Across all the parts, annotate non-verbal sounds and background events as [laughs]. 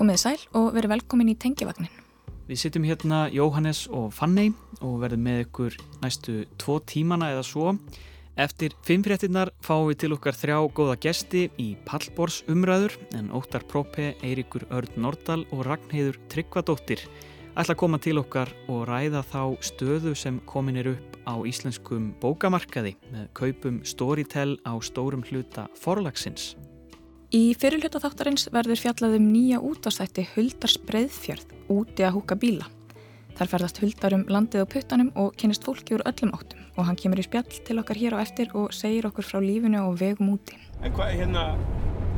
Komið sæl og verið velkomin í Tengivagnin. Við sittum hérna Jóhannes og Fanny og verðum með ykkur næstu tvo tímana eða svo. Eftir fimmfréttinnar fáum við til okkar þrjá góða gesti í Pallbors umræður en Óttar Própe, Eiríkur Örd Nordal og Ragnheiður Tryggvadóttir ætla að koma til okkar og ræða þá stöðu sem komin er upp á íslenskum bókamarkaði með kaupum Storytel á stórum hluta forlagsins. Í fyrirluta þáttarins verður fjallað um nýja útastætti Huldars Breiðfjörð úti að húka bíla. Þar ferðast huldar um landið á puttanum og kynist fólki úr öllum áttum og hann kemur í spjall til okkar hér á eftir og segir okkur frá lífinu og vegum úti. En hvað, hérna,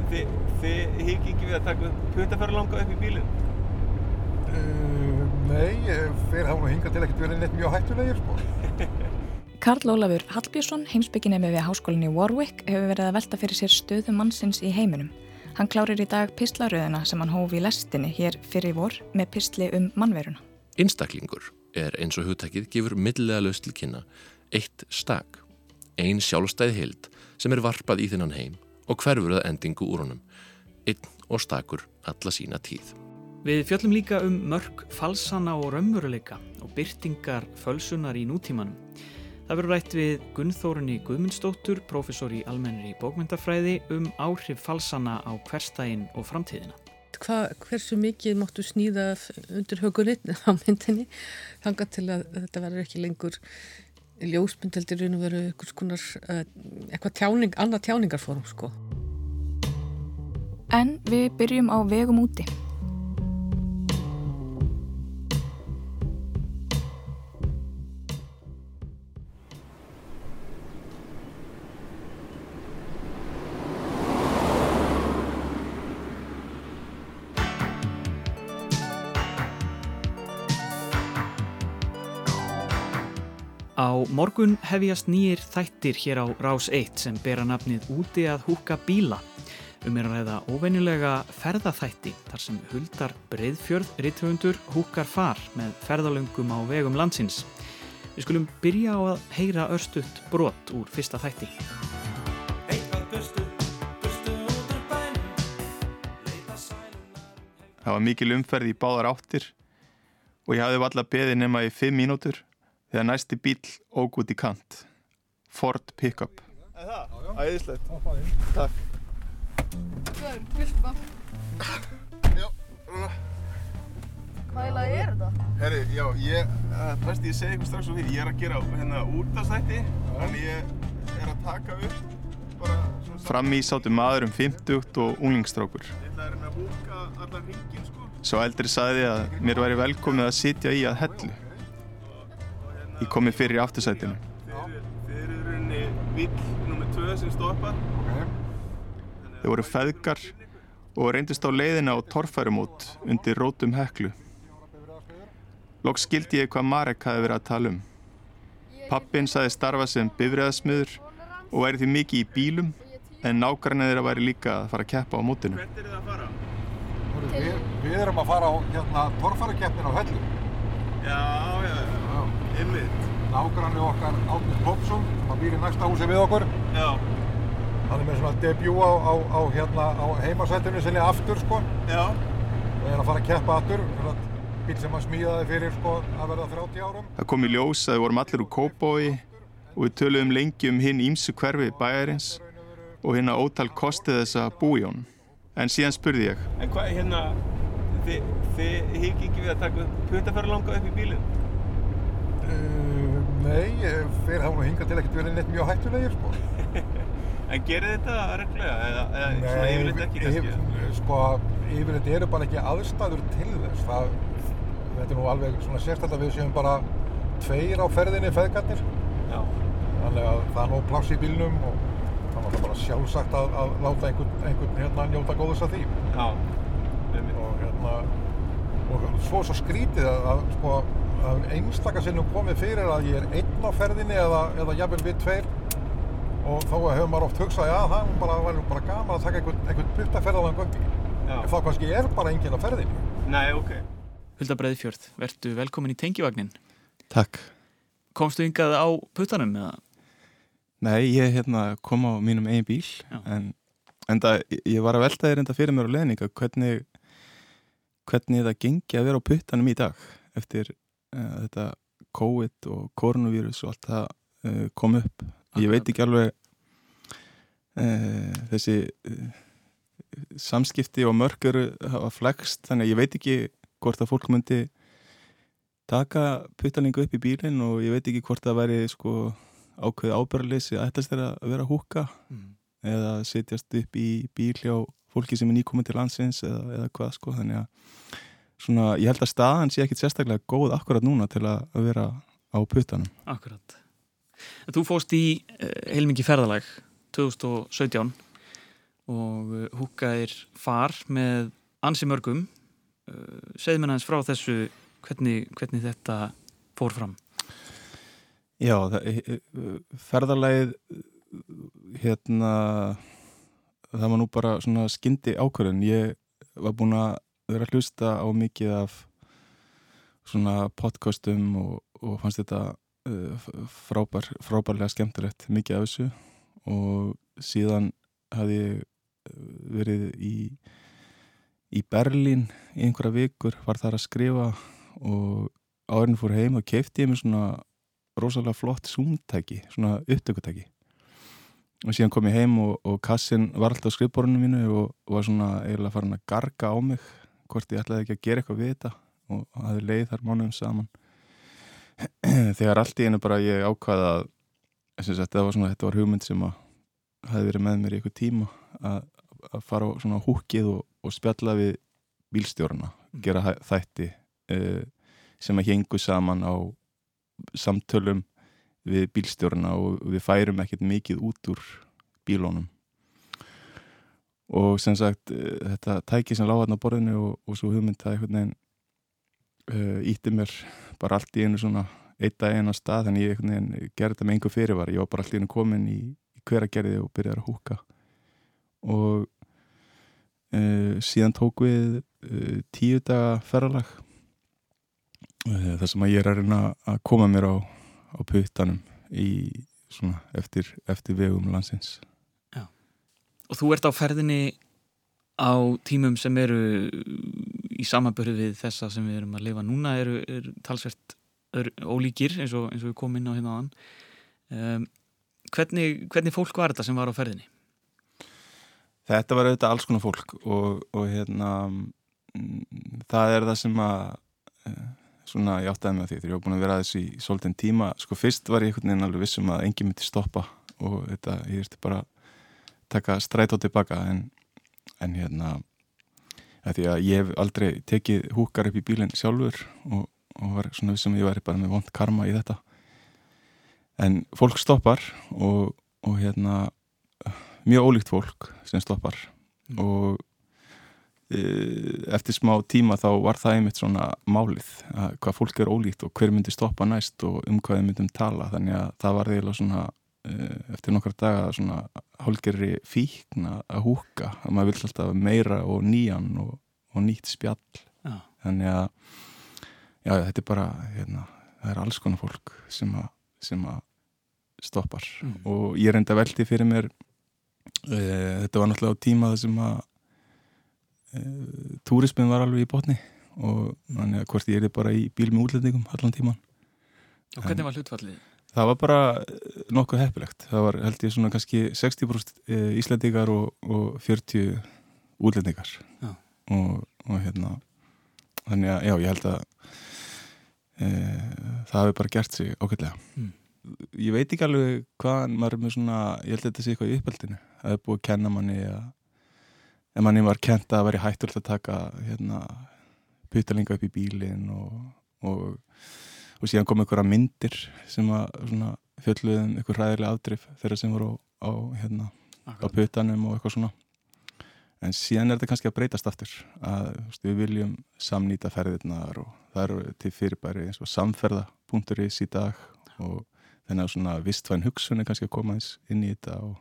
þið, þið higgi ekki við að taka puttaferðalanga upp í bílinn? Uh, nei, þeir hafa hingað til ekkert verið neitt mjög hættulegir, sko. [laughs] Karl Ólafur Hallbjörnsson, heimsbygginemi við háskólinni Warwick, hefur verið að velta fyrir sér stöðu mannsins í heiminum. Hann klárir í dag pislaröðuna sem hann hófi í lestinni hér fyrir vor með pisli um mannveruna. Einstaklingur er eins og hugtækið gefur millilega löst til kynna eitt stak, ein sjálfstæði hild sem er varpað í þinnan heim og hverfur að endingu úr honum, einn og stakur alla sína tíð. Við fjöllum líka um mörg falsana og raumuruleika og byrtingar fölsunar í nútímanum. Það verður rætt við Gunnþórunni Guðmundsdóttur, professor í almennri bókmyndafræði um áhrif falsana á hverstægin og framtíðina hva, hversu mikið máttu snýða undir högurinn á myndinni þanga til að þetta verður ekki lengur ljósmyndeldir raun og veru eh, eitthvað tjáning, annað tjáningarform sko. En við byrjum á vegum úti. Á morgun hefjast nýjir þættir hér á Rás 1 sem bera nafnið úti að húka bíla. Um er að ræða óvenjulega ferðaþætti þar sem huldar breyðfjörð ritthöfundur húkar far með ferðalöngum á vegum landsins. Við skulum byrja á að heyra örstuðt brot úr fyrsta þætti. Það var mikil umferð í báðar áttir og ég hafði valla beði nema í 5 mínútur þegar næsti bíl óg út í kant. Ford Pickup. Er það? Æðislegt. Takk. Guður, viltu maður? Já, rúna Hvað í lagi er þetta? Herri, já, ég, best ég segi ykkur strax svo fyrir Ég er að gera hérna útastætti Þannig ég er að taka upp bara svona Fram í sátu maður um 50 og unglingstrákur ætla að reyna að húka allar hringin sko. Svo eldri saði að mér væri velkomið að sitja í að hellu Ég komi fyrir í aftursætinu. Þeir eru rauninni vill nummið 2 sem stoppar. Okay. Þeir voru feðgar og reyndist á leiðina á torfærum út undir rótum heklu. Lóks skildi ég hvað Marek hafi verið að tala um. Pappin saði starfa sem bifræðasmiður og væri því mikið í bílum en nákvæmlega þeirra væri líka að fara að keppa á mótinu. Hvert er þið að fara? Við, við erum að fara á hérna, torfærakeppin á hellu. Já, já, já. Einmitt. Nágranni okkar Átnir Popsson, hann býr í næsta húsi við okkur. Já. Hann er með svona debut á, á, á, hérna, á heimasættinu sinni aftur sko. Já. Og er að fara að keppa aftur. Bíl sem hann smíðaði fyrir sko að verða 30 árum. Það kom í ljós að við vorum allir úr Kópói og við töluðum lengi um hinn ímsu hverfi bæjarins og hérna ótal kostið þess að bú í honum. En síðan spurði ég. En hvað, hérna, þið, þið higgi ekki við að taka puttaferðalanga upp í bílinn? Uh, nei, þeir hafa nú hingað til ekkert verið neitt mjög hættulegir sko. [laughs] en gerir þetta reglega eða, eða nei, svona yfirleitt ekki kannski? Nei, sko, yfirleitt eru bara ekki aðstæður til þess. Það, þetta er nú alveg svona sérstaklega við séum bara tveir á ferðinni feðgarnir. Já. Þannig að það er nóg pláss í bílnum og þannig að það er bara sjálfsagt að, að láta einhvern, einhvern hérna njóta góðus af því. Já. Og hérna, og svo svo skrítið að, að sko, það er einstakar sinnum komið fyrir að ég er einn á ferðinni eða, eða jafnvel við tveir. Og þá hefur maður oft hugsað já það er bara, bara, bara gaman að taka einhvern, einhvern puttaferðalan göggi en þá kannski er bara enginn á ferðinni. Nei, ok. Hulda Breiðfjörð, verðu velkomin í tengivagnin. Takk. Komstu yngað á puttanum eða? Nei, ég hérna, kom á mínum eigin bíl já. en enda, ég var að velta þér enda fyrir mér á leðninga hvernig hvernig það gengi að vera á puttanum í dag eftir þetta COVID og koronavírus og allt það uh, kom upp. Ég veit ekki alveg uh, þessi samskipti og mörgur hafa flegst þannig að ég veit ekki hvort að fólk myndi taka puttaningu upp í bílinn og ég veit ekki hvort það væri sko ákveð ábyrðarleysi að ætlast þeirra að vera að húka mm. eða setjast upp í bíl hjá fólki sem er nýkominn til landsins eða, eða hvað sko þannig að svona ég held að staðan sé ekkit sérstaklega góð akkurat núna til að vera á puttanum. Akkurat. Þú fóst í uh, heilmingi ferðalag 2017 og húkaðir far með ansi mörgum uh, segð mér aðeins frá þessu hvernig, hvernig þetta fór fram Já, það, ferðarlægið hérna það var nú bara svona skyndi ákvörðun ég var búin að vera að hlusta á mikið af svona podcastum og, og fannst þetta uh, frábær, frábærlega skemmtilegt mikið af þessu. Og síðan hafði ég verið í í Berlín í einhverja vikur var þar að skrifa og áðurinn fór heim og keipti ég mér svona rosalega flott zoom-tæki, svona upptökutæki. Og síðan kom ég heim og, og kassin var alltaf á skrifborunum mínu og var svona eiginlega farin að garga á mig hvort ég ætlaði ekki að gera eitthvað við þetta og hafi leið þar mánuðum saman [clears throat] þegar allt í einu bara ég ákvaða að þetta var, svona, þetta var hugmynd sem að hafi verið með mér í eitthvað tíma að, að fara á svona húkið og, og spjalla við bílstjórna, mm. gera þætti uh, sem að hengu saman á samtölum við bílstjórna og við færum ekkert mikið út úr bílónum og sem sagt uh, þetta tæki sem láði hann á borðinu og, og svo hugmynd að einhvern veginn uh, ítti mér bara allt í einu svona eitt að eina stað þannig ég gerði þetta með einhver fyrirvar ég var bara allt í einu komin í, í hveragerði og byrjaði að húka og uh, síðan tók við uh, tíu daga ferralag þar sem að ég er að reyna að koma mér á, á puttanum í, svona, eftir, eftir vegum landsins. Og þú ert á ferðinni á tímum sem eru í samanbörðu við þessa sem við erum að lifa núna eru, eru talsvert ólíkir eins og, eins og við komum inn á hérna áðan um, hvernig, hvernig fólk var þetta sem var á ferðinni? Þetta var auðvitað alls konar fólk og, og hérna mm, það er það sem að eh, svona ég áttaði með því þegar ég var búin að vera aðeins í svolítinn tíma, sko fyrst var ég einhvern veginn alveg vissum að enginn myndi stoppa og þetta, ég erti bara taka stræt á tilbaka en, en hérna að því að ég hef aldrei tekið húkar upp í bílinn sjálfur og, og var svona vissum að ég væri bara með vond karma í þetta. En fólk stoppar og, og hérna mjög ólíkt fólk sem stoppar. Mm. og e, eftir smá tíma þá var það einmitt svona málið að hvað fólk er ólíkt og hver myndi stoppa næst og um hvað við myndum tala. Þannig að það var eiginlega svona eftir nokkar daga svona hálgerri fíkn að húka að maður vill alltaf meira og nýjan og, og nýtt spjall ja. þannig að já, þetta er bara hérna, það er alls konar fólk sem að, sem að stoppar mm. og ég reynda veldi fyrir mér Eh, þetta var náttúrulega á tíma þessum að e, túrismin var alveg í botni og þannig að hvort ég er bara í bíl með útlendingum allan tíman Og hvernig var hlutfallið? Það var bara eh, nokkuð heppilegt. Það var held ég svona kannski 60% íslendingar og, og 40 útlendingar. Og, og hérna þannig að já ég held að e, það hefur bara gert sig ákveðlega mm ég veit ekki alveg hvað maður er með svona, ég held að þetta sé eitthvað í uppöldinu það er búið að kenna manni að ef manni var kent að það væri hættulegt að taka hérna putalinga upp í bílin og, og, og síðan kom einhverja myndir sem að fjöldluðum einhver ræðilega afdrif þeirra sem voru á, á, hérna, á putanum og eitthvað svona. En síðan er þetta kannski að breytast aftur að veist, við viljum samnýta ferðirnar og það eru til fyrirbæri eins og samferða.is í dag og þannig að svona vistvæn hugsun er kannski að koma inn í þetta og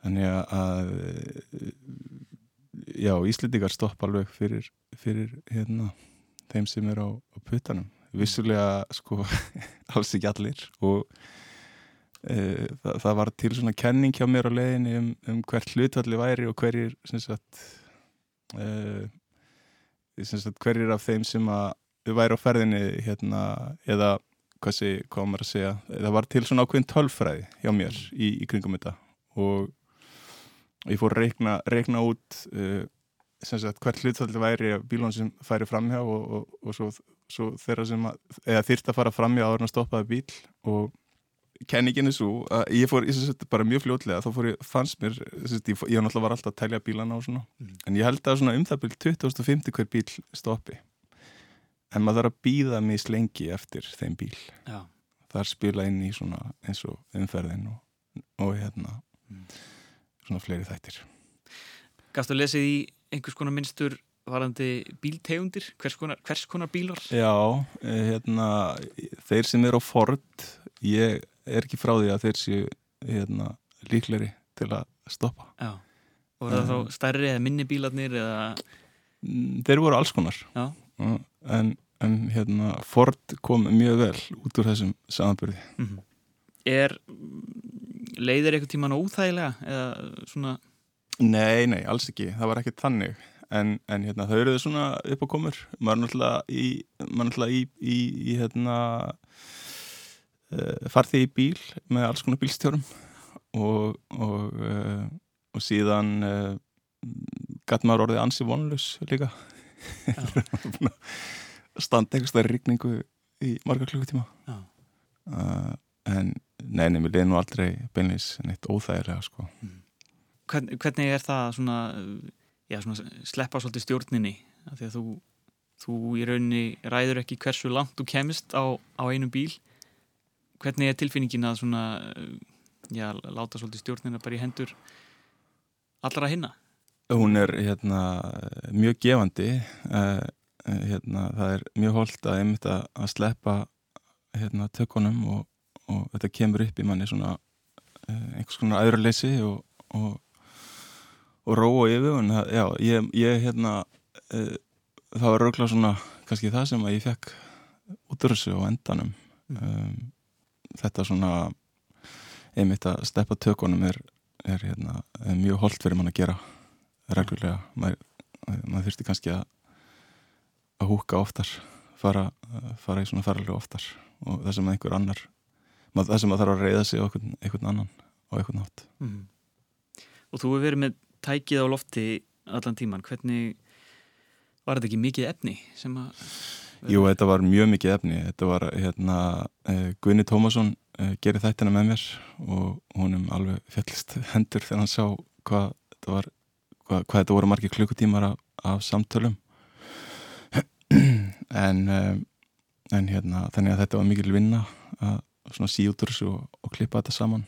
þannig að já, Íslendingar stopp alveg fyrir, fyrir hérna, þeim sem er á, á putanum vissulega sko [laughs] alls ekki allir og e, það, það var til svona kenning hjá mér á leiðinni um, um hvert hlutvalli væri og hverjir sagt, hverjir af þeim sem að væri á ferðinni hérna, eða hvað sé, hvað maður að segja það var til svona ákveðin tölfræði hjá mér í, í kringum þetta og ég fór að reikna, reikna út uh, hvert hlutfalli væri bílun sem færi framhjá og, og, og svo, svo þeirra sem að, eða þyrst að fara framhjá áður en að stoppaði bíl og kenningin er svo að ég fór, ég sagt, bara mjög fljótlega þá fór ég, fannst mér, sagt, ég, ég náttúrulega var alltaf að telja bílana og svona mm. en ég held að svona um það bíl 2050 hver bíl stoppi en maður þarf að býða mis lengi eftir þeim bíl Já. þar spila inn í svona eins og umferðin og, og hérna mm. svona fleiri þættir Gafstu að lesið í einhvers konar minnstur varandi bíltegundir hvers konar, hvers konar bílar? Já, eh, hérna þeir sem er á Ford ég er ekki frá því að þeir séu hérna, líkleri til að stoppa. Já, og var það um, þá stærri eða minni bílarnir eða? Mm, Þeir voru alls konar. Já. en, en hérna, Ford kom mjög vel út úr þessum samanbyrði mm -hmm. Er leiðir eitthvað tíman óþægilega eða svona? Nei, nei, alls ekki, það var ekkert þannig en, en hérna, þau eruðu svona upp á komur. Maður er náttúrulega í, maður í, í, í hérna Eh, farði í bíl með alls konar bílstjórum. Og, og, uh, og síðan uh, gæti maður orðið ansi vonlus líka. [laughs] Standa einhvers það ríkningu í marga klukkutíma. Uh, en neini, mér leiði nú aldrei beinleins neitt óþægilega sko. mm. Hvern, Hvernig er það svona, já, svona sleppa svolítið stjórninni að því að þú, þú í rauninni ræður ekki hversu langt þú kemist á, á einu bíl hvernig er tilfinningin að svona, já, láta svolítið stjórnina bara í hendur allra hinna? Hún er hérna, mjög gefandi uh, hérna, það er mjög holdt að einmitt að sleppa hérna, tökunum og, og þetta kemur upp í manni svona uh, einhvers konar aðraleysi og, og, og ró og yfir en já, ég, ég hérna uh, það var rauglega svona kannski það sem að ég fekk út úr þessu á endanum. Um, þetta svona einmitt að steppa tökunum er, er, hérna, er mjög holdt fyrir mann að gera reglulega. Maður, maður þurfti kannski að að húka oftar fara, fara í svona farlega oftar og það sem einhver annar það sem að þarf að reyða sig á einhvern, einhvern annan og einhvern nátt mm. Og þú hefur verið með tækið á lofti allan tíman, hvernig var þetta ekki mikið efni sem að Jú, þetta var mjög mikið efni. Þetta var hérna, uh, Gunni Tómasson uh, gerir þættina með mér og honum alveg fjallist hendur þegar hann sá hvað þetta, var, hvað, hvað þetta voru margir klukkutímar af, af samtölum. [clears throat] en, um, en hérna, þannig að þetta var mikil vinna að síútur þessu og, og klippa þetta saman.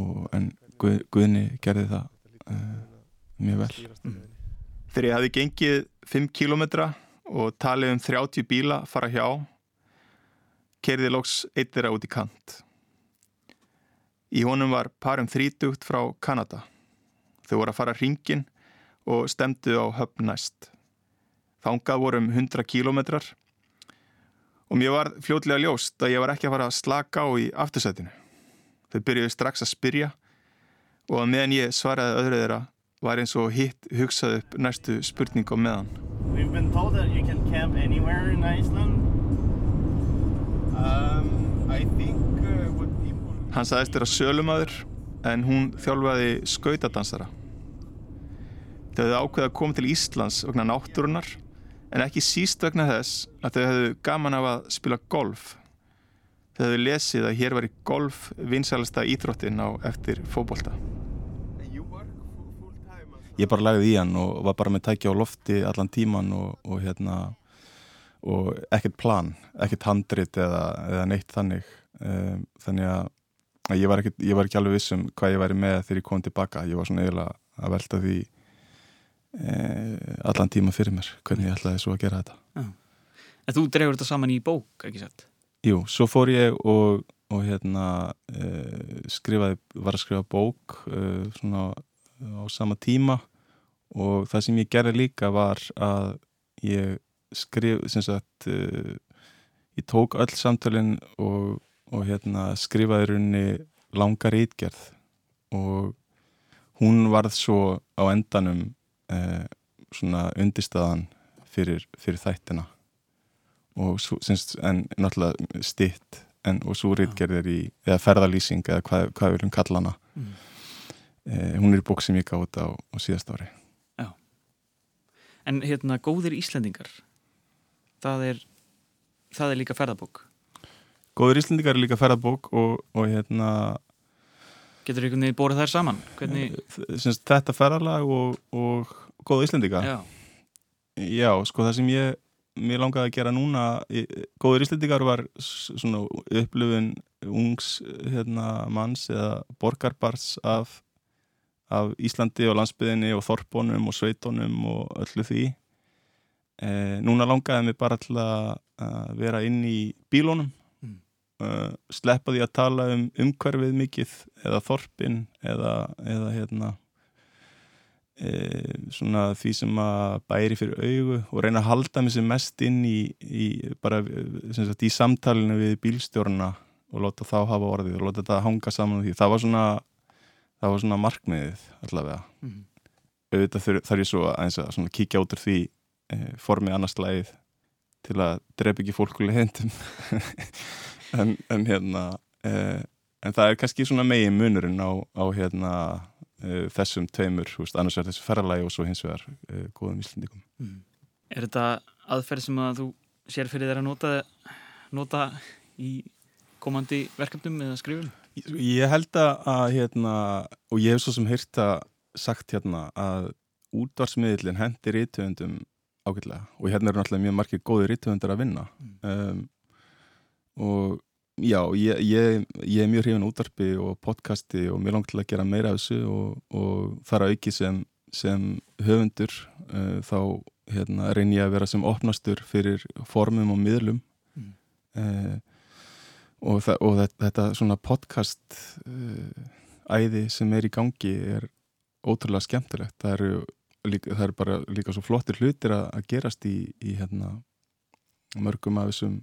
Og, en Guð, Guðni gerði það mjög vel. Mm. Þegar ég hafi gengið 5 kílometra og talið um 30 bíla fara hjá kerði lóks eitt þeirra út í kant. Í honum var parum þrítugt frá Kanada. Þau voru að fara hringin og stemdu á höfn næst. Þángað voru um 100 kílometrar og mér var fljótlega ljóst að ég var ekki að fara að slaka á í aftursætinu. Þau byrjuði strax að spyrja og að meðan ég svaraði öðru þeirra var eins og hitt hugsað upp næstu spurning á meðan. We've been told that you can camp anywhere in Iceland. Um, I think uh, what people... Hann sagðist vera sölumæður en hún þjálfaði skautadansara. Þau hefði ákveðið að koma til Íslands vegna náttúrunar en ekki síst vegna þess að þau hefðu gaman af að spila golf. Þau hefðu lesið að hér var í golf vinsælasta íþróttin á eftir fókbólta ég bara lagði í hann og var bara með tækja á lofti allan tíman og, og hérna og ekkert plan, ekkert handrit eða, eða neitt þannig um, þannig að ég var, ekki, ég var ekki alveg vissum hvað ég væri með þegar ég kom tilbaka, ég var svona eiginlega að velta því e, allan tíma fyrir mér, hvernig ég ætlaði svo að gera þetta Já. En þú drefur þetta saman í bók, ekki sett? Jú, svo fór ég og, og hérna e, skrifaði, var að skrifa bók e, svona á sama tíma og það sem ég gerði líka var að ég skrif sem sagt uh, ég tók öll samtölinn og, og hérna skrifaði runni langar ítgerð og hún varð svo á endanum uh, svona undirstaðan fyrir, fyrir þættina. Og svo, syns, en náttúrulega stitt en, og svo rítgerð er í eða ferðalýsing eða hvað, hvað við viljum kalla hana. Mm. eh, hún er í bók sem ég gáði á, á síðast ári En hérna, góðir Íslendingar það er það er líka ferðabók. Góður Íslendingar er líka ferðabók og, og hérna Getur einhvern veginn bórið þær saman? Hvernig, syns, þetta ferðalag og, og Góða Íslendinga já, Já, sko það sem ég mér langaði að gera núna í- Góður Íslendingar var svona upplifun ungs hérna, manns eða borgarbars af, af Íslandi og landsbyðinni og þorpunum og sveitunum og öllu því eh, Núna langaði mig bara til að vera inn í bílónum Mm. uh, sleppa því að tala um umhverfið mikið eða þorpin eða, eða hérna e, svona því sem að bæri fyrir augu og reyna að halda mig sem mest inn í, í bara sem sagt, í samtalinu við bílstjórna og láta þá hafa orðið og láta þetta hanga saman því. Það var svona það var svona markmiðið allavega. Mhm. Auðvitað þur- þarf ég svo aðeins að svona kíkja út úr því e, formið annars lagið til að drepa ekki fólkuleg hendum [laughs] en, en hérna e, en það er kannski svona megin munurinn á, á hérna uh, þessum tveimur, þú veist, annars er þessu ferralagi og svo hins vegar uh, góðum íslendingum. mm. Er þetta aðferð sem að þú sér fyrir þér að nota nota í komandi verkefnum eða skrifum? Ég, held að, hérna, og ég hef svo sem heyrta sagt hérna að útvarsmiðlinn hendi rítöfundum ágætlega. Og hérna eru náttúrulega mjög margir góði rítöfundar að vinna. Um, og já, ég, ég, ég er mjög hrifin útvarpi og podcasti og mér langt til að gera meira af þessu og, og þar að auki sem, sem höfundur uh, þá hérna, reyn ég að vera sem opnastur fyrir formum og miðlum. Mm. uh, og, og þetta, svona podcast uh, æði sem er í gangi er ótrúlega skemmtilegt. Það eru, líka, það eru bara líka svo flottir hlutir að, að gerast í, í hérna, mörgum af þessum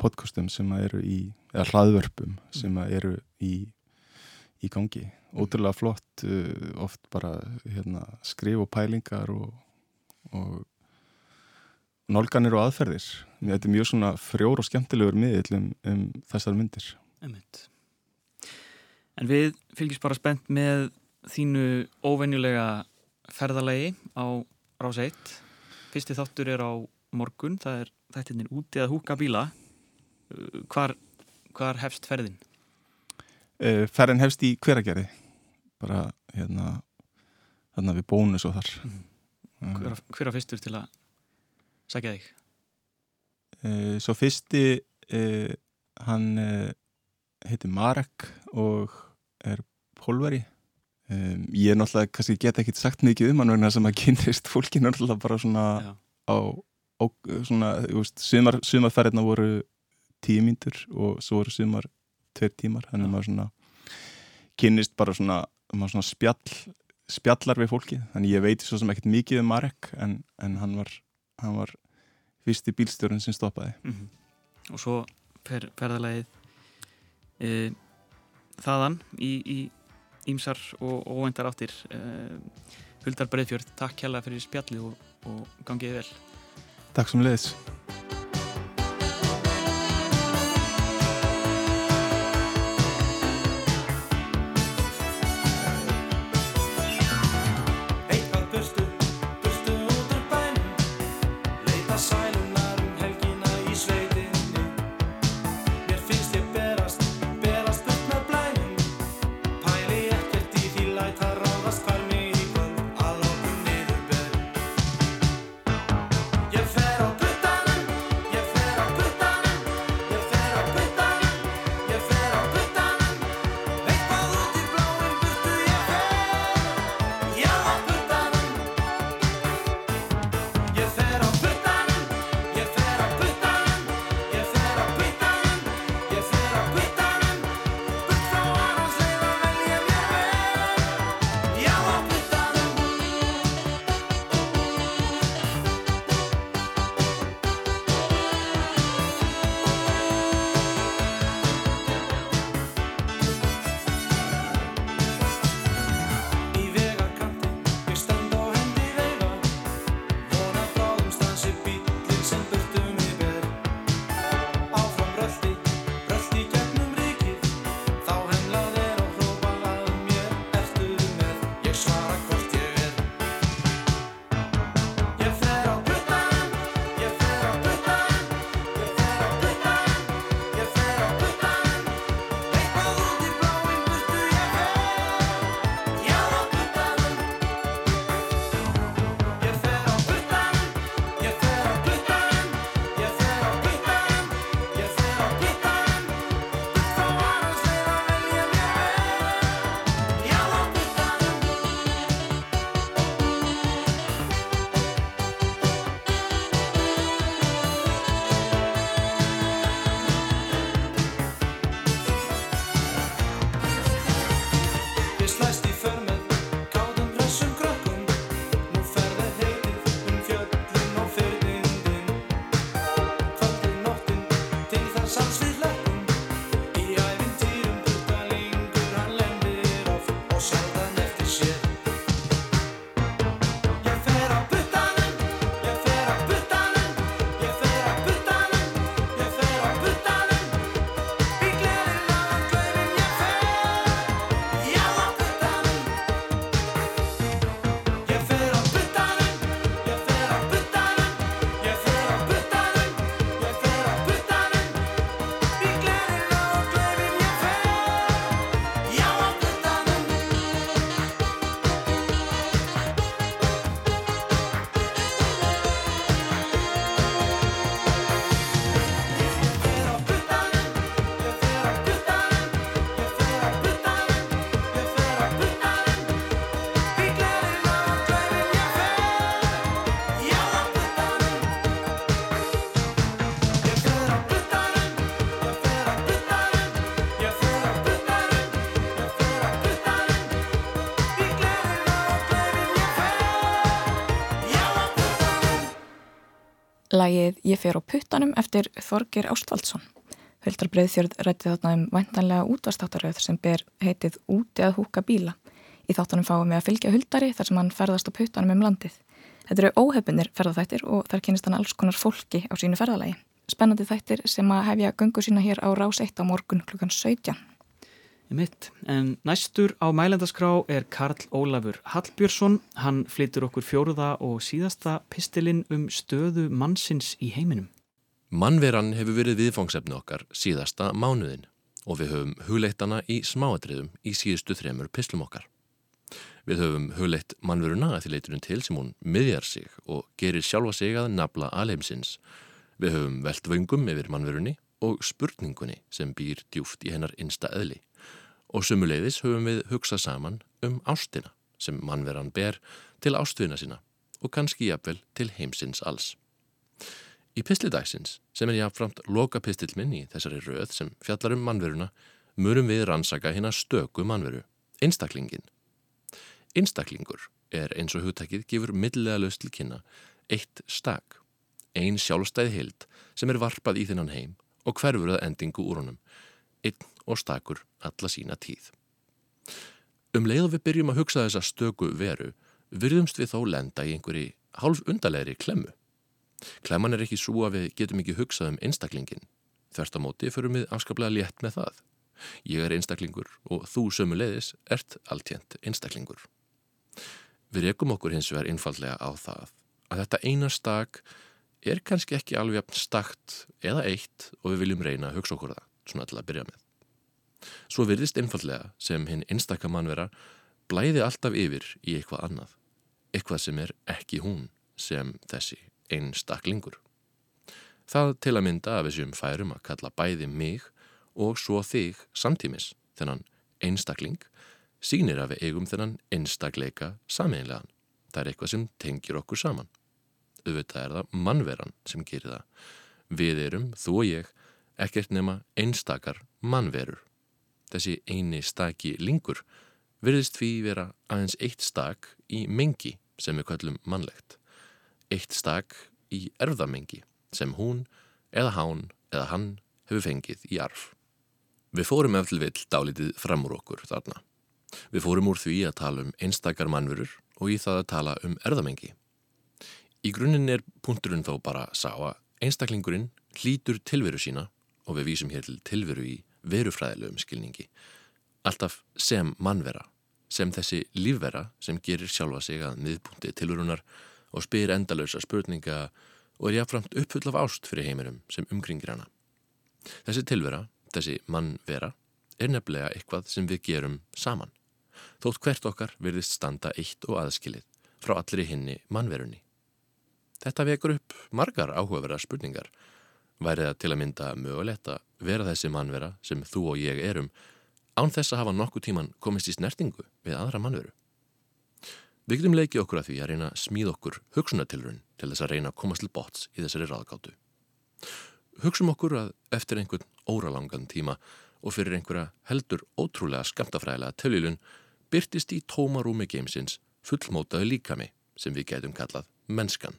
podcastum sem eru í eða hlaðvörpum sem að eru í, í gangi. Ótrúlega flott uh, oft bara hérna, skrif og pælingar og, og nálganir og aðferðir þetta er mjög svona frjór og skemmtilegur miðill um, um þessar myndir Einmitt. En við fylgjum bara spennt með þínu óvenjulega ferðalagi á Rás 1. Fyrsti þáttur er á morgun, það er þættirnir úti að húka bíla. Uh, Hvar, hvar hefst ferðin? uh, ferðin hefst í hveragerði bara hérna hérna við bónus og þar uh, Hver, hver á fyrstur til að sækja þig? uh, svo fyrsti uh, hann uh, heitir Marek og er pólveri um, ég er náttúrulega kannski get ekki sagt mikið um hann vegna sem að kynist fólki náttúrulega bara svona Já. á, á svona, þú veist, sumar, sumarferðina voru tíu mínútur og svo voru sumar tveir tímar, þannig að maður svona kynnist bara svona, maður svona spjall, spjallar við fólki þannig ég veit svo sem ekkert mikið um Marek en, en hann var, hann var fyrsti bílstjórun sem stoppaði. Mm Og svo fer ferðalagið e, þaðan í, í ímsar og óvendar áttir. E, Huldar Breiðfjörð, takk hérlega fyrir spjallið og, og gangiði vel. Takk sem leiðis Lægið Ég fer á puttanum eftir Þorgir Ástvaldsson. Huldar Breiðfjörð rætti þarna um væntanlega útvastáttaröð sem ber heitið Úti að húka bíla. Í þáttunum fáum við að fylgja huldari þar sem hann ferðast á puttanum um landið. Þetta eru óhefbunir ferðaþættir og þar kynist hann alls konar fólki á sínu ferðalagi. Spennandi þættir sem að hefja göngu sína hér á rás 1 á morgun klukkan 17. Mitt. En næstur á mælendaskrá er Karl Ólafur Hallbjörnsson. Hann flytur okkur fjóruða og síðasta pistilinn um stöðu mannsins í heiminum. Mannveran hefur verið viðfangsefni okkar síðasta mánuðin og við höfum hugleittana í smáatriðum í síðustu þremur pislum okkar. Við höfum hugleitt mannveruna að því leiturinn til sem hún miðjar sig og gerir sjálfa sig að nafla alheimsins. Við höfum velt vöngum yfir mannverunni og spurningunni sem býr djúft í hennar innsta eðli og sumuleiðis höfum við hugsað saman um ástina sem mannveran ber til ástfina sína og kannski jafnvel til heimsins alls. Í pistlidagsins, sem er jáfnframt loka pistilminn í þessari röð sem fjallar um mannveruna, murum við rannsaka hérna stöku mannveru, einstaklingin. Einstaklingur er eins og hugtækið gefur millilega löst til kynna eitt stak, ein sjálfstæði hild sem er varpað í þinnan heim og hverfur að endingu úr honum, einn og stakur alla sína tíð. Um leið og við byrjum að hugsa þessa stöku veru, virðumst við þó lenda í einhverji hálf undarlegri klemmu. Klemman er ekki svo að við getum ekki hugsað um einstaklingin. Þvert á móti förum við afskaplega létt með það. Ég er einstaklingur og þú sömu leiðis ert alltjent einstaklingur. Við rekum okkur hins vegar einfallega á það að þetta eina stak er kannski ekki alveg stakt eða eitt og við viljum reyna að hugsa okkur það, svona til að byrja með. Svo virðist einfallega sem hinn einstakamannvera blæði alltaf yfir í eitthvað annað, eitthvað sem er ekki hún sem þessi einstaklingur. Það til að mynda við séum færum að kalla bæði mig og svo þig samtímis þennan einstakling sínir við eigum þennan einstakleika sameinlegan. Það er eitthvað sem tengir okkur saman. Auðvitað er það mannveran sem gerir það. Við erum, þú og ég, ekkert nema einstakar mannverur. Þessi eini staki lingur virðist því vera aðeins eitt stak í mengi sem við kallum mannlegt. Eitt stak í erfðamengi sem hún eða hán eða hann hefur fengið í arf. Við fórum eftir vill dálítið fram úr okkur þarna. Við fórum úr því að tala um einstakar mannverur og í það að tala um erðamengi. Í grunninn er punkturinn þó bara sá að einstaklingurinn hlýtur tilveru sína og við vísum hér til tilveru í verufræðilegum skilningi. Alltaf sem mannvera, sem þessi lífvera sem gerir sjálfa sig að miðpunkti tilverunar og spyr endalösa spurninga og er jáfnframt uppfull af ást fyrir heiminum sem umkringir hana. Þessi tilvera, þessi mannvera, er nefnilega eitthvað sem við gerum saman. Þótt hvert okkar verðist standa eitt og aðskilið frá allri hinni mannverunni. Þetta vekur upp margar áhugaverða spurningar. Væri það til að mynda mögulegt að vera þessi mannvera sem þú og ég erum án þess að hafa nokkuð tíman komist í snertingu við aðra mannveru? Við getum leikið okkur að því að reyna að smíða okkur hugsunatilrun til þess að reyna að komast til bots í þessari ráðgáttu. Hugsum okkur að eftir einhvern óralangan tíma og fyrir einhverja heldur ótrúlega skamtafræðilega tölilun byrtist í tómarúmi geimsins fullmótaðu líkami sem við getum kallað mennskan.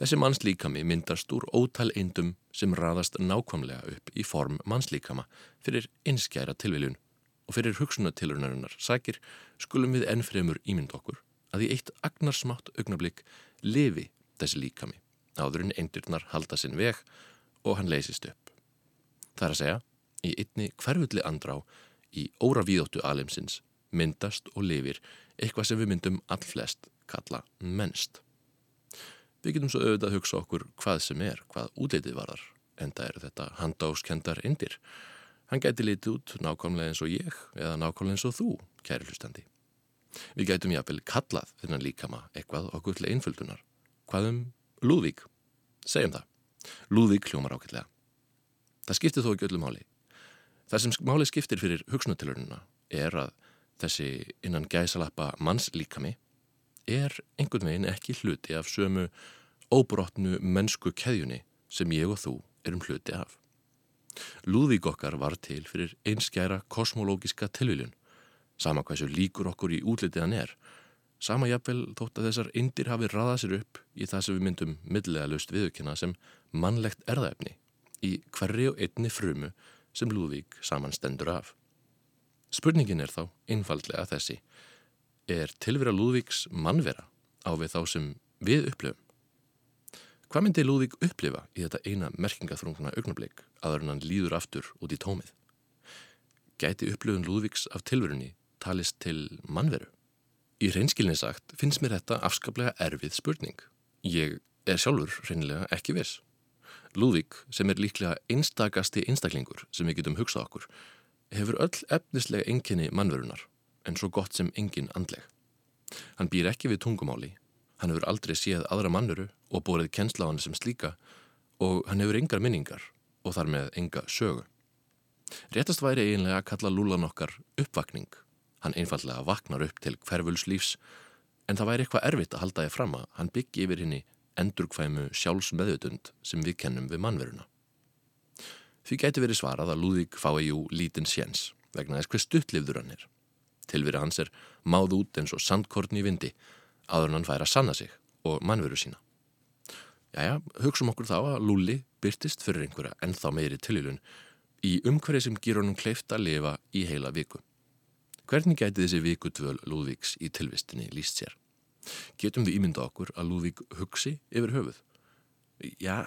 Þessi mannslíkami myndast úr ótal eindum sem raðast nákvæmlega upp í form mannslíkama fyrir einskjæra tilviljun og fyrir hugsunatilrunarinnar sækir skulum við ennfremur ímynd okkur að í eitt agnarsmátt augnablík lifi þessi líkami áðurinn eindirnar halda sinn veg og hann leysist upp. Það er að segja, í einni hverfulli andrá í óravíðóttu alimsins myndast og lifir eitthvað sem við myndum allflest kalla mennst. Við getum svo auðvitað að hugsa okkur hvað sem er, hvað útleitið varðar, en það eru þetta handáskendar indir. Hann gæti litið út nákvæmlega eins og ég eða nákvæmlega eins og þú, kæri hlustandi. Við gætum jáfnvel kallað þennan líkama eitthvað okkur til einföldunar. Hvað um Lúðvík? Segjum það. Lúðvík hljómar ákveldlega. Það skiptir þó ekki öllu máli. Það sem máli skiptir fyrir hugsunatilörnuna er að þessi innan gæsalappa mannslíkami er einhvern veginn ekki hluti af sömu óbrotnu mennsku keðjunni sem ég og þú erum hluti af. Lúðvík okkar var til fyrir einskjæra kosmológiska tilviljun, sama hvað svo líkur okkur í útlitiðan er, sama jafnvel þótt að þessar indir hafi raðað sér upp í það sem við myndum millega löst viðukina sem mannlegt erðaefni í hverri og einni frumu sem Lúðvík samanstendur af. Spurningin er þá einfaldlega þessi. Er tilvera Lúðvíks mannvera á við þá sem við upplifum? Hvað myndi Lúðvík upplifa í þetta eina merkingaþrungna augnablik aður en hann líður aftur út í tómið? Gæti upplifun Lúðvíks af tilverunni talist til mannveru? Í reynskilni sagt finnst mér þetta afskaplega erfið spurning. Ég er sjálfur reynilega ekki viss. Lúðvík, sem er líklega einstakasti einstaklingur sem við getum hugsað okkur, hefur öll efnislega enginni mannverunar, en svo gott sem engin andleg. Hann býr ekki við tungumáli, hann hefur aldrei séð aðra mannveru og borið kennsla á hann sem slíka og hann hefur engar minningar og þar með enga sögu. Réttast væri eiginlega að kalla lúlan okkar uppvakning. Hann einfallega vaknar upp til hverfuls lífs en það væri eitthvað erfitt að halda ég fram að hann byggi yfir henni endurkvæmu sjálfsmeðutund sem við kennum við mannveruna. Því gæti verið svarað að Lúðík fái jú lítinn séns vegna þess hver stuttlifður hann er. Tilveri hans er máð út eins og sandkorn í vindi áður en hann fær að sanna sig og mannveru sína. Jæja, hugsum okkur þá að Lúli byrtist fyrir einhverja ennþá meiri tilvílun í umhverju sem gýr honum kleift að lifa í heila viku. Hvernig gæti þessi vikudvöl Lúðvíks í tilvistinni líst sér? Getum við ímynda okkur að Lúðvík hugsi yfir höfuð? Já,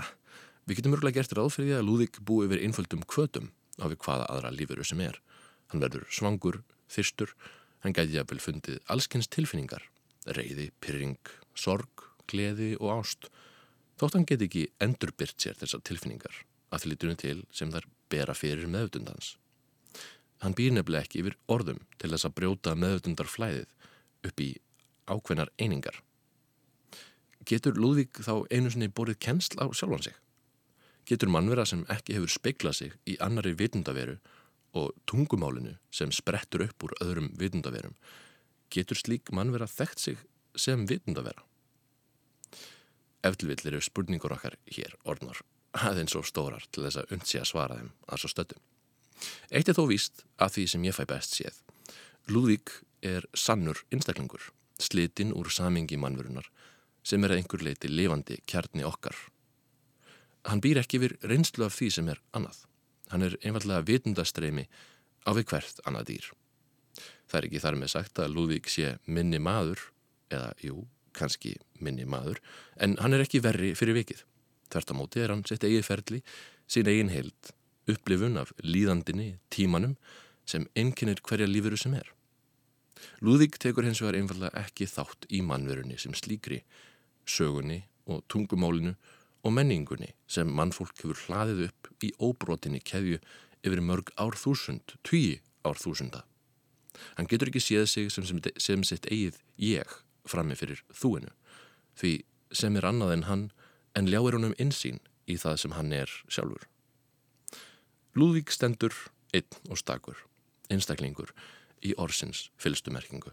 við getum örgulega gert ráð fyrir því að Lúðvík búi yfir einföldum kvötum á við hvaða aðra lífuru sem er. Hann verður svangur, þyrstur, hann gæti jafnvel fundið allskynns tilfinningar, reyði, pyrring, sorg, gleði og ást. Þótt hann geti ekki endurbyrt sér þessar tilfinningar að því litunum til sem þær bera fyrir meðutundans. Hann býr nefnilega ekki yfir orðum til þess að brjóta meðutundarflæðið upp í ákveðnar einingar. Getur Lúðvík þá einu sinni borið kennsl á sjálfan sig? Getur mannvera sem ekki hefur speiklað sig í annari vitundaveru og tungumálinu sem sprettur upp úr öðrum vitundaverum, getur slík mannvera þekkt sig sem vitundavera? Eftirvill eru spurningur okkar hér orðnar aðeins og stórar til þess að undsi að svara þeim að svo stöttum. Eitt er þó víst að því sem ég fæ best séð. Lúðvík er sannur einstaklingur, slitinn úr samingi mannverunar sem er að einhver leiti lifandi kjarni okkar. Hann býr ekki yfir reynslu af því sem er annað. Hann er einfallega vitundastreimi á við hvert annað dýr. Það er ekki þar með sagt að Lúðvík sé minni maður, eða jú, kannski minni maður, en hann er ekki verri fyrir vikið. Þvertamóti er hann sitt eigið ferli, sín eigin heild, upplifun af líðandinni, tímanum, sem einnkinnir hverja lífuru sem er. Lúðvík tekur hins vegar einfallega ekki þátt í mannverunni sem slíkri, sögunni og tungumálinu og menningunni sem mannfólk hefur hlaðið upp í óbrotinni keðju yfir mörg árþúsund, tugi árþúsunda. Hann getur ekki séð sig sem, sem, sem sitt eigið ég frammi fyrir þúinu, því sem er annað en hann en ljáir honum insýn í það sem hann er sjálfur. Lúðvík stendur einn og stakur, einstaklingur í orsins fylstumerkingu.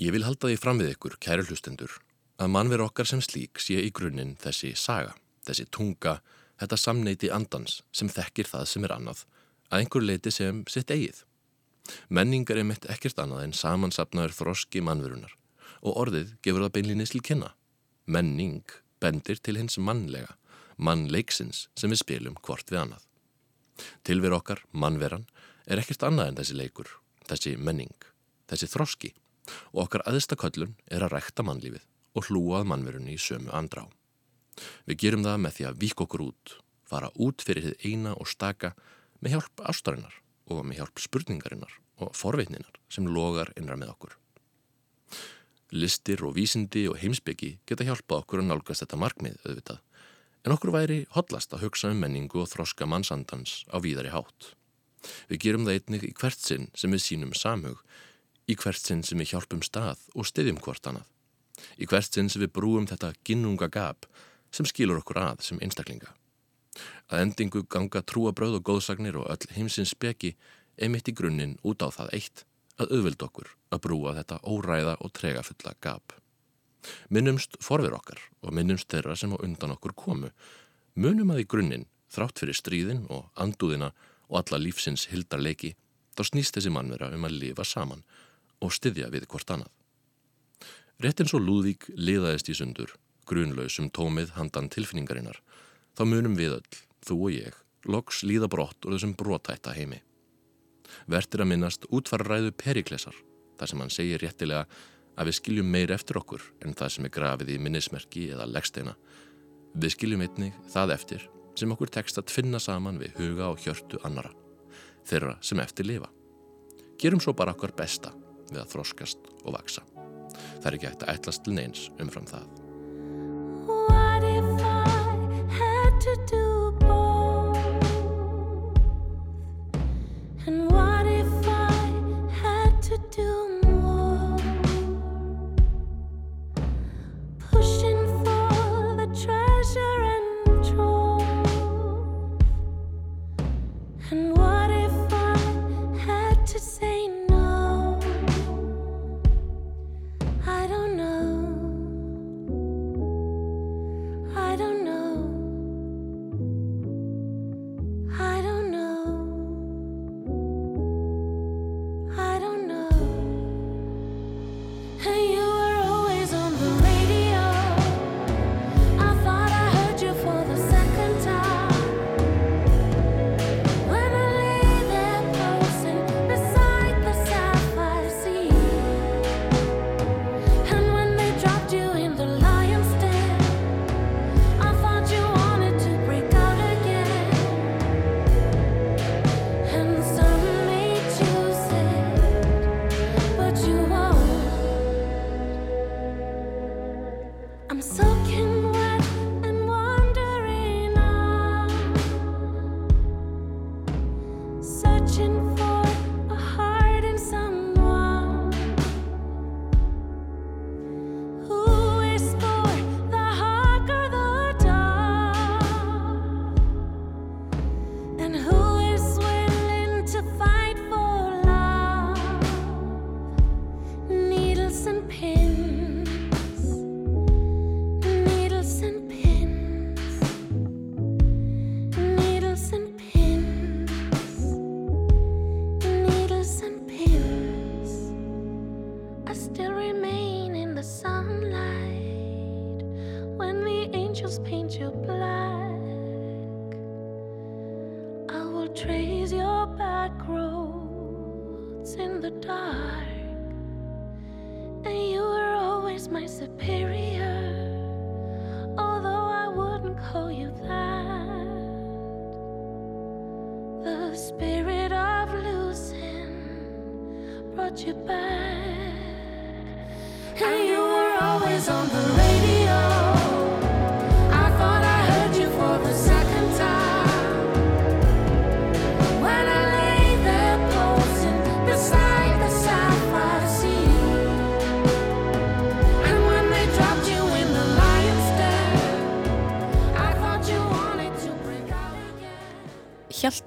Ég vil halda því fram við ykkur, kæru hlustendur, að mannveru okkar sem slík sé í grunninn þessi saga, þessi tunga, þetta samneiti andans sem þekkir það sem er annað, að einhver leiti sem sitt eigið. Menningar er mitt ekkert annað en samansapnaður þroski mannverunar og orðið gefur það beinlinni til kynna. Menning bendir til hins mannlega, mannleiksins sem við spilum hvort við annað. Tilver okkar, mannveran, er ekkert annað en þessi leikur, þessi menning, þessi þroski og okkar aðstaköllun er að rækta mannlífið og hlúað mannverunni í sömu andrá. Við gerum það með því að vík okkur út, fara út fyrir þið eina og staka með hjálp ástarinnar og með hjálp spurningarinnar og forveitninar sem logar innra með okkur. Listir og vísindi og heimsbyggi geta hjálpað okkur að nálgast þetta markmið auðvitað, en okkur væri hotlast að hugsa um menningu og þroska mannsandans á víðari hátt. Við gerum það einnig í hvert sinn sem við sínum samhug, í hvert sinn sem við hjálpum stað og styðjum hvort annað, í hvert sinn sem við brúum þetta ginnunga gap sem skilur okkur að sem einstaklinga. Að endingu ganga trúabröð og góðsagnir og öll heimsins speki einmitt í grunninn út á það eitt að auðvild okkur að brúa þetta óræða og tregafulla gap. Minnumst forver okkar og minnumst þeirra sem á undan okkur komu. Munum að í grunninn, þrátt fyrir stríðin og andúðina og alla lífsins hildarleiki, þá snýst þessi mannvera um að lifa saman og styðja við hvort annað. Rétt eins og Lúðvík liðaðist í sundur, grunlausum tómið handan tilfinningarinnar, þá munum við öll, þú og ég, loks líða brott úr þessum brotætta heimi. Vertir að minnast útfarræðu Periklesar, þar sem hann segir réttilega að við skiljum meir eftir okkur en það sem er grafið í minnismerki eða leggsteina. Við skiljum einnig það eftir sem okkur tekst að finna saman við huga og hjörtu annara, þeirra sem eftir lifa. Gerum svo bara okkar besta við að þroskast og vaksa. Það er ekki hægt að ætlast til neins umfram það.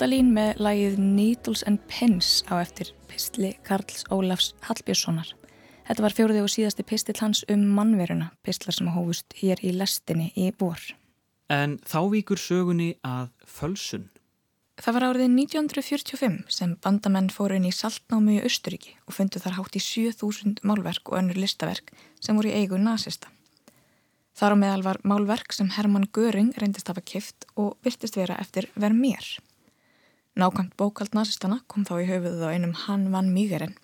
Hjaltalín með lagið Needles and Pins á eftir pistli Karls Ólafs Hallbjörnssonar. Þetta var fjóruði og síðasti pistill hans um mannveruna, pistlar sem hófust hér í lestinni í vor. En þá víkur sögunni að fölsun. Það var árið 1945 sem bandamenn fóru inn í Saltnámi í Östuríki og fundu þar hátt í 7000 málverk og önnur listaverk sem voru í eigu nazista. Þar á meðal var málverk sem Hermann Göring reyndist hafa kift og virtist vera eftir Vermeer. Nákvæmt bókald nazistana kom þá í höfuðuð á einum Hann van Mígeren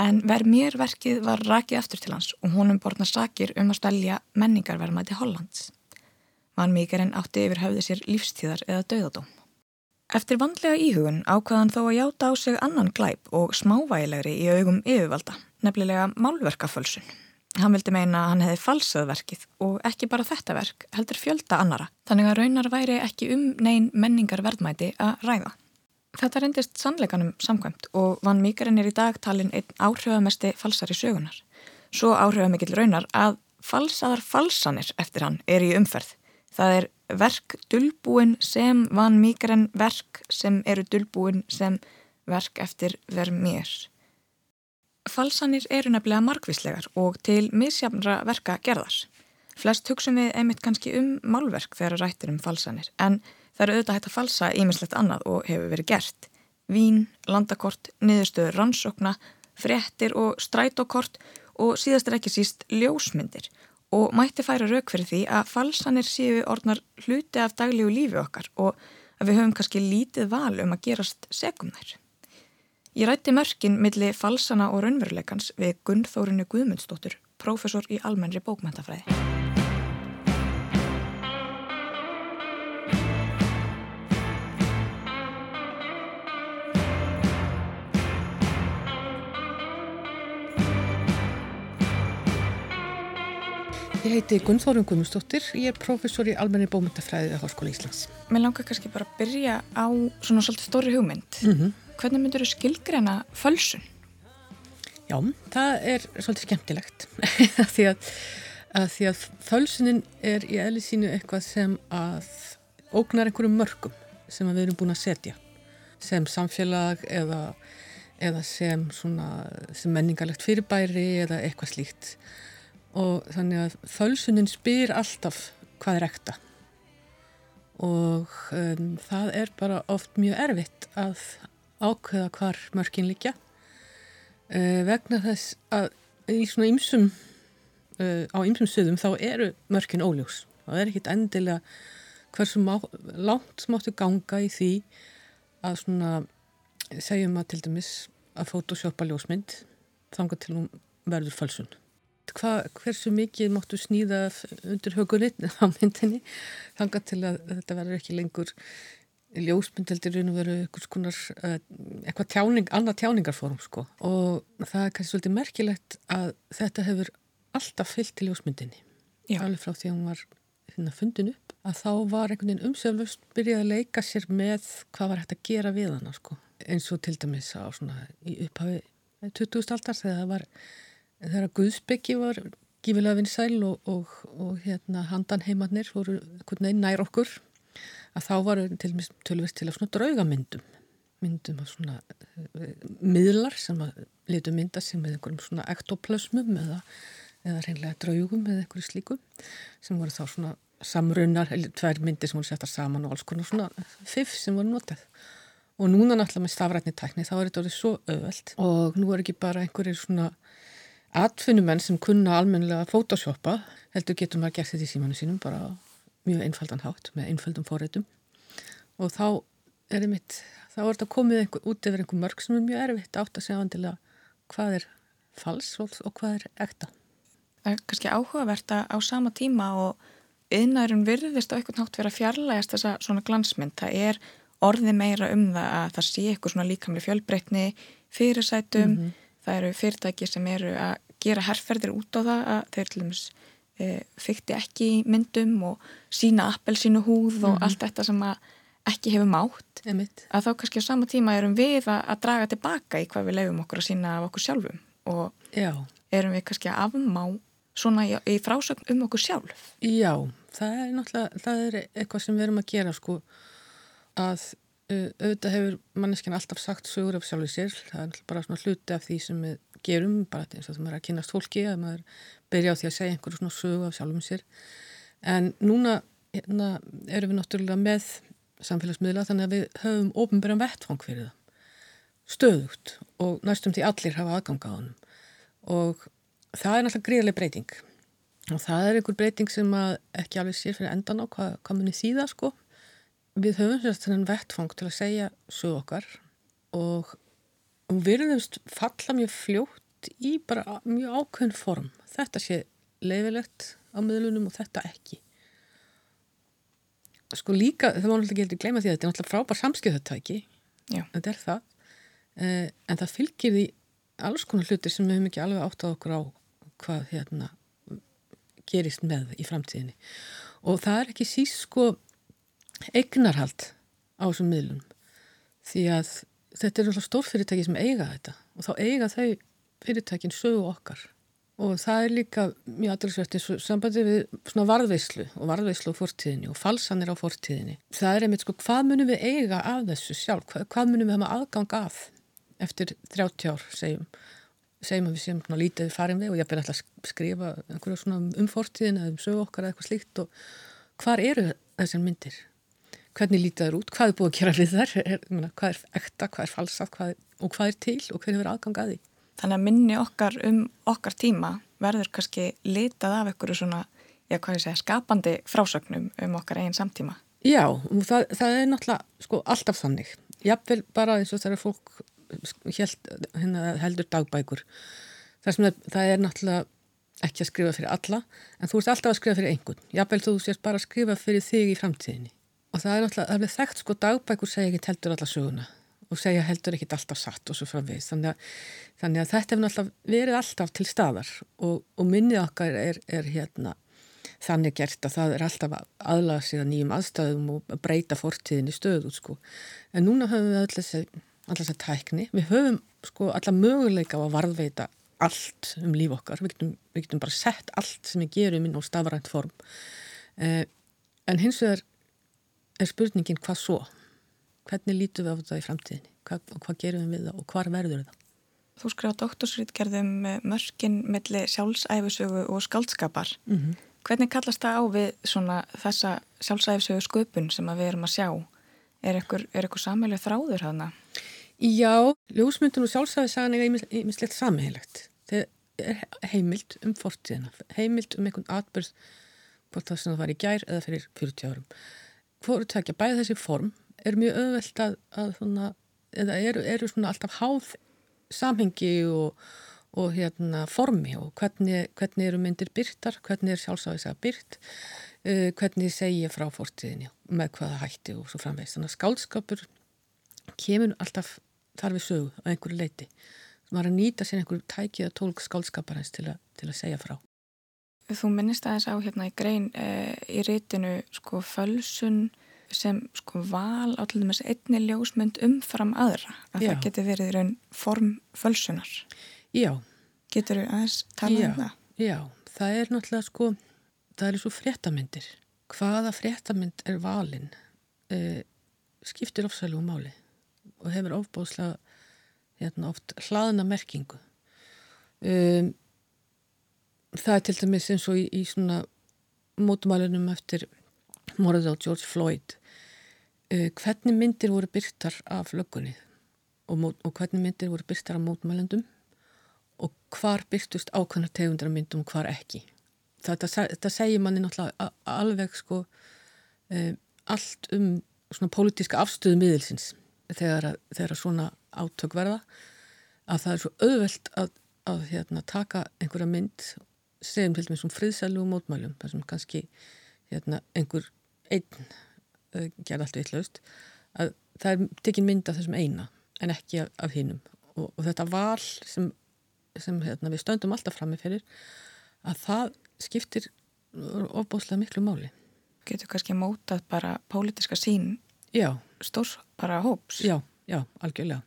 en Vermeer verkið var rakið aftur til hans og honum borna sakir um að stelja menningarvermaði Hollands. Van Mígeren átti yfir höfði sér lífstíðar eða döðadóm. Eftir vandlega íhugun ákvaðan þó að játa á sig annan glæp og smávægilegri í augum yfirvalda, nefnilega málverkafölsun. Hann vildi meina að hann hefði falsað verkið og ekki bara þetta verk, heldur fjölda annara, þannig að raunar væri ekki um neyn menningar verðmæti að ræða. Þetta reyndist sannleikanum samkvæmt og Van Míkarinn er í dag talin einn áhrifamesti falsari sögunar. Svo áhrifamikill raunar að falsaðar falsanir eftir hann er í umferð. Það er verk dulbúin sem Van Míkarinn verk sem eru dulbúin sem verk eftir Vermeer. Falsanir eru nefnilega margvíslegar og til misjafnra verka gerðar. Flest hugsun við einmitt kannski um málverk þegar rættir um falsanir, en það eru auðvitað hægt að falsa ímislegt annað og hefur verið gert. Vín, landakort, niðurstöður rannsókna, fréttir og strætókort og síðast er ekki síst ljósmyndir og mætti færa rauk fyrir því að falsanir séu orðnar hluti af daglígu lífi okkar og að við höfum kannski lítið val um að gerast segumnær. Ég rætti mörkin milli falsana og raunveruleikans við Gunnþórinu Guðmundsdóttur, prófessor í almennri bókmæntafræði. Ég heiti Gunnþórun Guðmundsdóttir, ég er prófessor í almenni bókmyndafræði við Háskóla Íslands. Mér langar kannski bara að byrja á svona svolítið stóri hugmynd. Mhm. Hvernig myndur þú skilgreina fölsun? Já, það er svolítið skemmtilegt [laughs] því að, að því að fölsunin er í eðli sínu eitthvað sem að ógnar einhverjum mörgum sem við erum búin að setja sem samfélag eða, eða sem, svona, sem menningarlegt fyrirbæri eða eitthvað slíkt og þannig að fölsunin spyr alltaf hvað er ekta. Og um, það er bara oft mjög erfitt að ákveða hvar mörkin liggja. Uh, vegna þess að í svona ymsum uh, á ymsum söðum þá eru mörkin óljós. Það er ekkit endilega hversu má, langt máttu ganga í því að svona segjum að til dæmis að photoshopa ljósmynd þanga til hún verður falsun Hva, hversu mikið máttu snýða undir högurinn á myndinni þanga til að þetta verður ekki lengur ljósmynd heldur raun og veru eitthvað uh, eitthvað tjáning, annað tjáningarform sko. Og það er kannski svolítið merkilegt að þetta hefur alltaf fyllt til ljósmyndinni. Alveg frá því að hún var hérna fundin upp að þá var einhvern veginn umseflust byrjað að leika sér með hvað var hægt að gera við hana sko. Eins og til dæmis á svona í upphafi 20. aldar þegar það var þegar Guðsbyggi var gífilega vinsæl og, og, og hérna handan heimarnir voru nær okkur að þá var til tölvist til að draugamyndum myndum af svona uh, miðlar sem að litu mynda sem með einhverjum svona ektoplasmum eða, eða reynlega draugum eða einhverju slíkum sem voru þá svona samrunnar, tvær myndir sem voru settar saman og alls konar svona fiff sem voru notað og núna náttúrulega með stafrætni tækni þá er þetta orðið svo öðveld og nú er ekki bara einhverjir svona atfinnumenn sem kunna almennilega að photoshoppa heldur getur maður gert þetta í símanu sínum bara mjög einfaldan hátt með einföldum forreitum og þá er einmitt, þá er þetta komið einhver, út yfir einhver mörg sem er mjög erfitt átt að segja vandilega hvað er fals og, og hvað er ekta. Það er kannski áhugavert að á sama tíma og yðnaðurinn virðist á eitthvað nátt vera fjarlægast þessa svona glansmynd. Það er orði meira um það að það sé eitthvað svona líkamlega fjölbreytni fyrirsætum. Mm -hmm. Það eru fyrirtæki sem eru að gera herrferðir út á það að þeir til dæmis e, fykti ekki myndum og sína appelsínu húð og mm -hmm. allt þetta sem að ekki hefur mátt. Einmitt. Að þá kannski á sama tíma erum við að, að draga tilbaka í hvað við leifum okkur að sína af okkur sjálfum og Já. erum við kannski að afmá svona í, í frásögn um okkur sjálf. Já, það er náttúrulega, það er eitthvað sem við erum að gera sko að auðvitað hefur manneskinn alltaf sagt sögur af sjálfur sér, það er bara svona hluti af því sem við gerum, bara eins og það er að kynast fólki, að maður byrja á því að segja einhverju svona sögu af sjálfum sér. En núna hérna, erum við náttúrulega með samfélagsmiðla þannig að við höfum ofnbæran vettfang fyrir það. Stöðugt. Og næstum því allir hafa aðgang á honum. Og það er náttúrulega gríðarlega breyting. Og það er einhver breyting sem að ekki alveg sér fyrir endan á hvað, hvað munir þýða sko við höfum sérst þennan vettfang til að segja sög okkar og við verðumst falla mjög fljótt í bara mjög ákveðin form. Þetta sé leifilegt á miðlunum og þetta ekki. Sko líka, það má náttúrulega ekki gleyma því að þetta er náttúrulega frábær samskipðatæki þetta er það. Eh, en það fylgir því alls konar hlutir sem við hefum ekki alveg átt á okkur á hvað hérna gerist með í framtíðinni. Og það er ekki síst sko eignarhald á þessum miðlum því að þetta er náttúrulega stórfyrirtæki sem eiga þetta og þá eiga þau fyrirtækin sögu okkar og það er líka mjög aðrilsvært eins og sambandi við svona varðveislu og varðveislu á fortíðinni og falsanir á fortíðinni. Það er einmitt sko hvað munum við eiga af þessu sjálf, hvað, hvað munum við hafa aðgang af eftir 30 ár segjum, segjum að við séum svona lítið farin við og ég byrja alltaf að skrifa einhverju svona um fortíðin eða um sögu okkar eða eitthvað slíkt og hvar eru þessar myndir? Hvernig lítið þær út? Hvað er búið að gera við þær? Er, hvað er ekta? Hvað er falsað? Hvað er, og hvað er til? Og hver hefur aðgang að því? Þannig að minni okkar um okkar tíma verður kannski litað af einhverju svona, já hvað ég segja, skapandi frásögnum um okkar eigin samtíma. Já, það, það er náttúrulega sko, alltaf þannig. Jafnvel bara eins og þegar fólk held, hérna, heldur dagbækur. Það, er, það er náttúrulega ekki að skrifa fyrir alla, en þú ert alltaf að skrifa fyrir einhvern. Jafnvel þú sést bara að skrifa fyrir þig í framtíðinni. Og það er náttúrulega, það er þekkt sko dagbækur segja ekki heldur alla söguna og segja heldur ekki alltaf satt og svo framvegis. Þannig að, þannig að þetta hefur náttúrulega verið alltaf til staðar og, og minnið okkar er, er hérna þannig gert að það er alltaf aðlaga sig að nýjum aðstæðum og breyta fortíðinni stöðu sko. En núna höfum við allir þessi tækni. Við höfum sko alla möguleika á að varðveita allt um líf okkar. Við getum, við getum bara sett allt sem við gerum inn á stafrænt form. Eh, en hins vegar er spurningin hvað svo? Hvernig lítum við á þetta í framtíðinni? Hvað, hvað gerum við við það og hvar verður það? Þú skrifa doktorsrítgerðum mörkin milli sjálfsæfisögu og skaldskapar. Mm -hmm. Hvernig kallast það á við svona þessa sjálfsæfisögu sköpun sem við erum að sjá? Er ykkur sammeilið þráður hana? Já, ljósmyndun og sjálfsæfisagan er einmislegt sammeilegt. Það er heimild um fortíðina, heimild um einhvern atbyrð hvort það sem það var í gær eða fyrir 40 árum. Hvoru tekja bæði þessi form er mjög öðvelt að, að svona, eða eru, eru svona alltaf háð samhengi og, og hérna formi og hvernig, hvernig eru myndir byrtar, hvernig er sjálfsæfisaga byrt, uh, hvernig segja frá fortíðinni með hvaða hætti og svo framvegist. Þannig að skálskapur kemur alltaf þar við sögu á einhverju leiti. Það var að nýta sér einhverju tækið að tólk skálskaparins til, til að segja frá. Þú minnist aðeins á hérna í grein e, í rítinu sko fölsun sem sko val á til dæmis einni ljósmynd umfram aðra að Já. það geti verið raun form fölsunar. Já. Getur þú aðeins talað um það? Já, það er náttúrulega sko, það eru svo fréttamyndir. Hvaða fréttamynd er valin e, skiptir ofsælugum máli og hefur ofbóðslega hérna, oft hlaðna merkingu. Um, það er til dæmis eins og í, í svona mótumælunum eftir morðið á George Floyd. Uh, hvernig myndir voru byrtar af löggunni og, og hvernig myndir voru byrtar af mótumælendum og hvar byrtust ákvæmna tegundra myndum og hvar ekki. Þetta, þetta segir manni náttúrulega alveg sko um, allt um svona pólitíska afstöðu miðilsins þegar, þegar svona átök verða að það er svo auðvelt að, að hérna, taka einhverja mynd segjum til dæmis um friðsælu og mótmælum þar sem kannski hérna, einhver einn uh, gerði allt vitlaust að það er tekin mynd af þessum eina en ekki af, af hinnum og, og þetta val sem, sem hérna, við stöndum alltaf frammi fyrir að það skiptir ofbóðslega miklu máli Getur kannski mótað bara pólitiska sín Já. stórs bara hóps? Já, já, algjörlega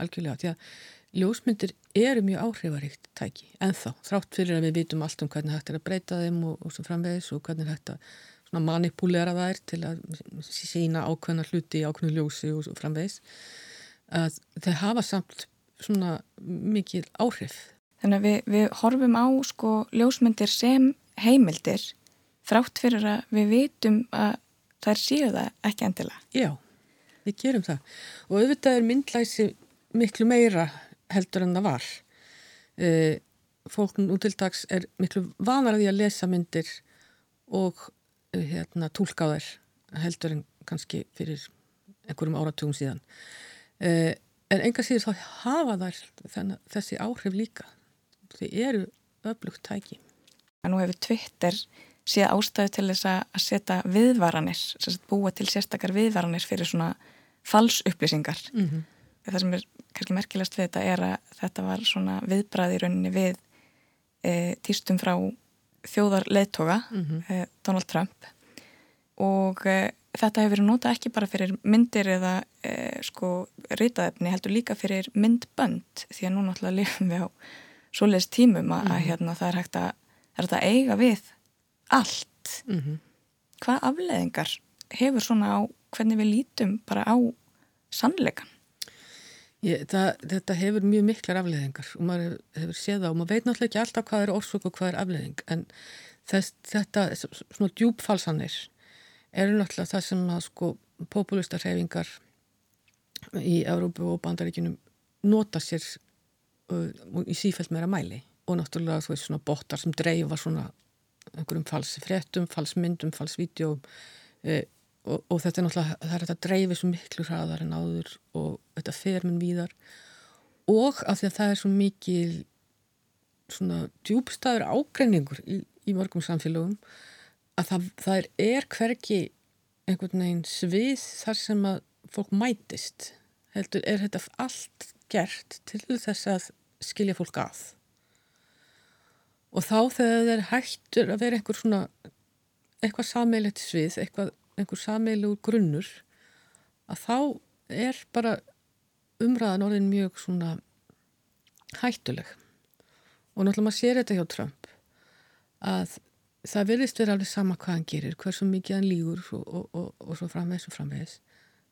algjörlega, því að ljósmyndir eru mjög áhrifaríkt tæki ennþá, þrátt fyrir að við vitum allt um hvernig hægt er að breyta þeim og, og svo framvegis og hvernig hægt að manipulera þær til að sína ákveðna hluti í ákveðnu ljósi og framvegis. Að þeir hafa samt svona mikil áhrif. Þannig að við, við horfum á sko ljósmyndir sem heimildir þrátt fyrir að við vitum að þær séu það ekki endilega. Já, við gerum það. Og auðvitað er myndlæsi miklu meira heldur en það var. E, fólk nú til dags er miklu vanar að því að lesa myndir og e, hérna, tólka þær heldur en kannski fyrir einhverjum áratugum síðan. E, en enga síður þá hafa þær þennan, þessi áhrif líka. Þau eru öflugt tæki. Nú hefur Twitter síða ástæðu til þess að setja viðvaranir, búa til sérstakar viðvaranir fyrir svona falsupplýsingar. Mm -hmm. Það sem er kannski merkilegast við þetta er að þetta var svona viðbræði í rauninni við e, týstum frá þjóðar leðtoga, mm -hmm. e, Donald Trump og e, þetta hefur verið nota ekki bara fyrir myndir eða e, sko ritaðefni heldur líka fyrir myndbönd því að nú náttúrulega lifum við á svoleiðis tímum að, að hérna, það er hægt að, er að eiga við allt. Mm -hmm. Hvað afleðingar hefur svona á hvernig við lítum bara á sannleikan? Ég, það, þetta hefur mjög miklar afleðingar og maður hefur, séð það og maður veit náttúrulega ekki alltaf hvað er orsök og hvað er afleðing en þess, þetta svona djúbfalsanir eru náttúrulega það sem að sko populistarhefingar í Európu og Bandaríkinum nota sér uh, í sífælt meira mæli og náttúrulega þú veist svona bottar sem dreifa svona einhverjum falsi fréttum, falsmyndum, falsvídeóm uh, og, og þetta er náttúrulega það er þetta dreifið svo miklu hraðar en áður og þetta fer minn víðar. Og af því að það er svo mikil svona djúbstæður ágreiningur í, í mörgum samfélögum að það, það er, er hverki einhvern veginn svið þar sem að fólk mætist. Heldur er þetta allt gert til þess að skilja fólk að? Og þá þegar er hættur að vera einhver svona eitthvað sameilegt svið eitthvað, einhver sameilugur grunnur að þá er bara umræðan orðin mjög svona hættuleg. Og náttúrulega maður sér þetta hjá Trump að það verðist vera alveg sama hvað hann gerir, hversu mikið hann lígur og, og, og, og svo framvegis og framvegis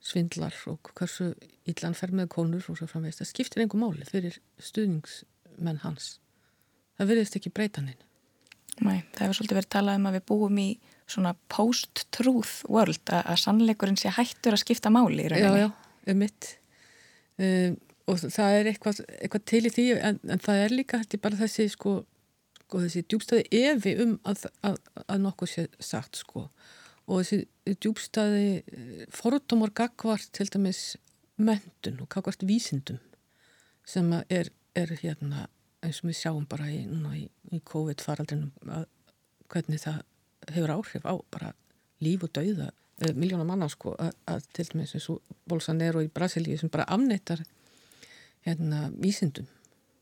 svindlar og hversu illan fer með konur og svo framvegis. Það skiptir einhver máli fyrir stuðningsmenn hans. Það verðist ekki breyta hann Nei, það hefur svolítið verið talað um að við búum í svona post-truth world að, sannleikurinn sé hættur að skipta máli í Já, rauninni. já, um mitt um, og það er eitthvað, eitthvað til í því en, en það er líka hætti bara þessi sko, sko þessi djúbstæði evi um að, að, að nokkuð sé sagt sko og þessi djúbstæði fordómar gagvart til dæmis mentun og gagvart vísindum sem er, er hérna eins og við sjáum bara í, í, í COVID-faraldrinum að hvernig það hefur áhrif á bara líf og dauða uh, miljónar manna sko að, að til dæmis eins og Bolsonaro í Brasilíu sem bara afneitar hérna vísindum.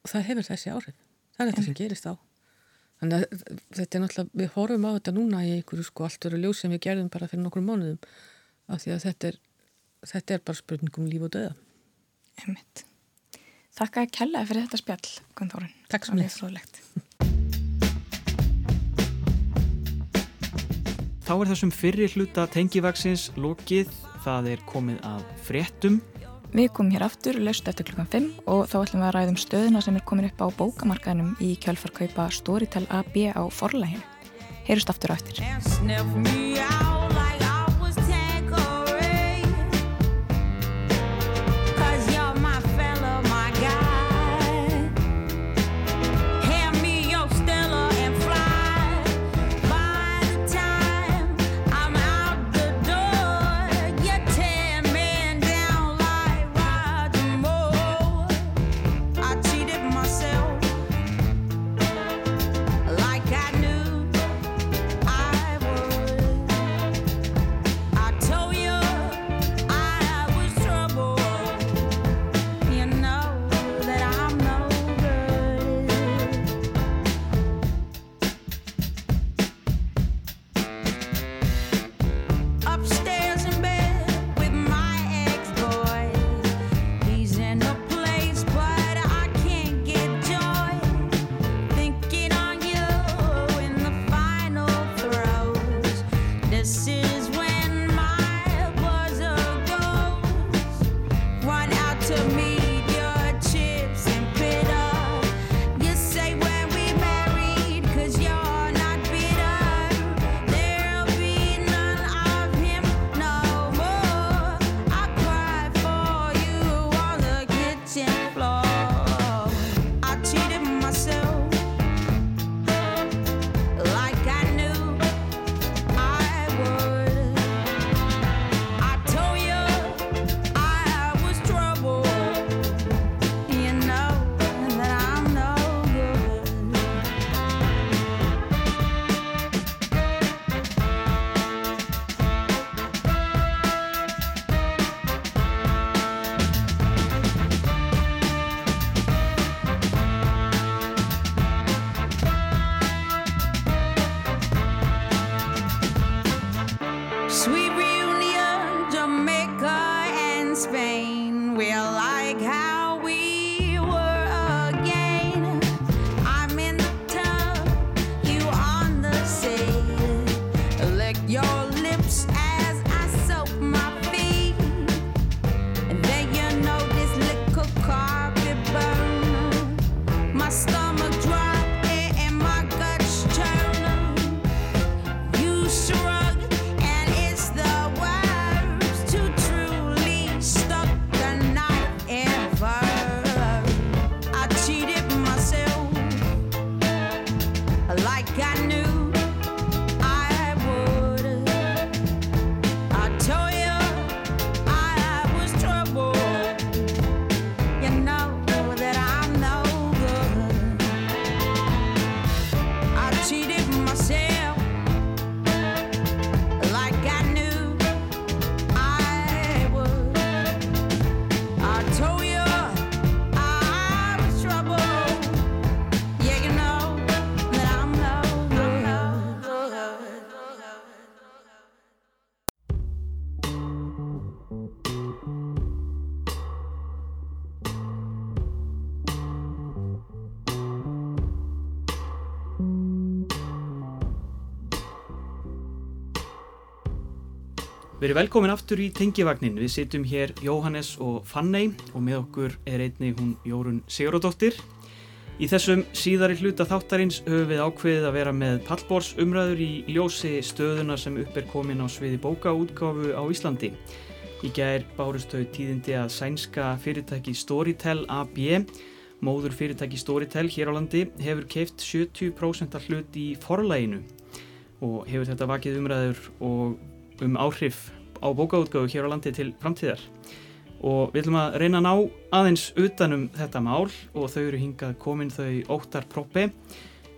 Og það hefur þessi áhrif. Það er þetta sem gerist á þannig að þetta er náttúrulega, við horfum á þetta núna í einhverju sko allt eru ljós sem við gerðum bara fyrir nokkur mánuðum af því að þetta er, þetta er bara spurningum líf og döða Einmitt. Þakka að kella fyrir þetta spjall, Gunnþórun. Takk svo mjög [laughs] Þá er þessum fyrri hluta tengivaksins lokið, það er komið að fréttum. Við komum hér aftur, löst eftir klukkan 5 og þá ætlum við að ræðum stöðuna sem er komin upp á bókamarkaðinum í kjálfarkaupa Storytel AB á forlæginu. Heyrust aftur á eftir. Verið velkomin aftur í tengivagnin. Við sitjum hér Jóhannes og Fanney og með okkur er einnig hún Jórun Sigurðardóttir. Í þessum síðari hluta þáttarins höfum við ákveðið að vera með pallbors umræður í ljósi stöðuna sem upp er komin á sviði bókaútgáfu á Íslandi. Í gær bárustöðu tíðindi að sænska fyrirtæki Storytel AB, móður fyrirtæki Storytel hér á landi, hefur keift 70% af hlut í forlæginu og hefur þetta vakið umræður og um áhrif á bókaútgáfu hér á landi til framtíðar. Og við ætlum að reyna að ná aðeins utanum þetta mál og þau eru hingað komin þau Óttar Proppi,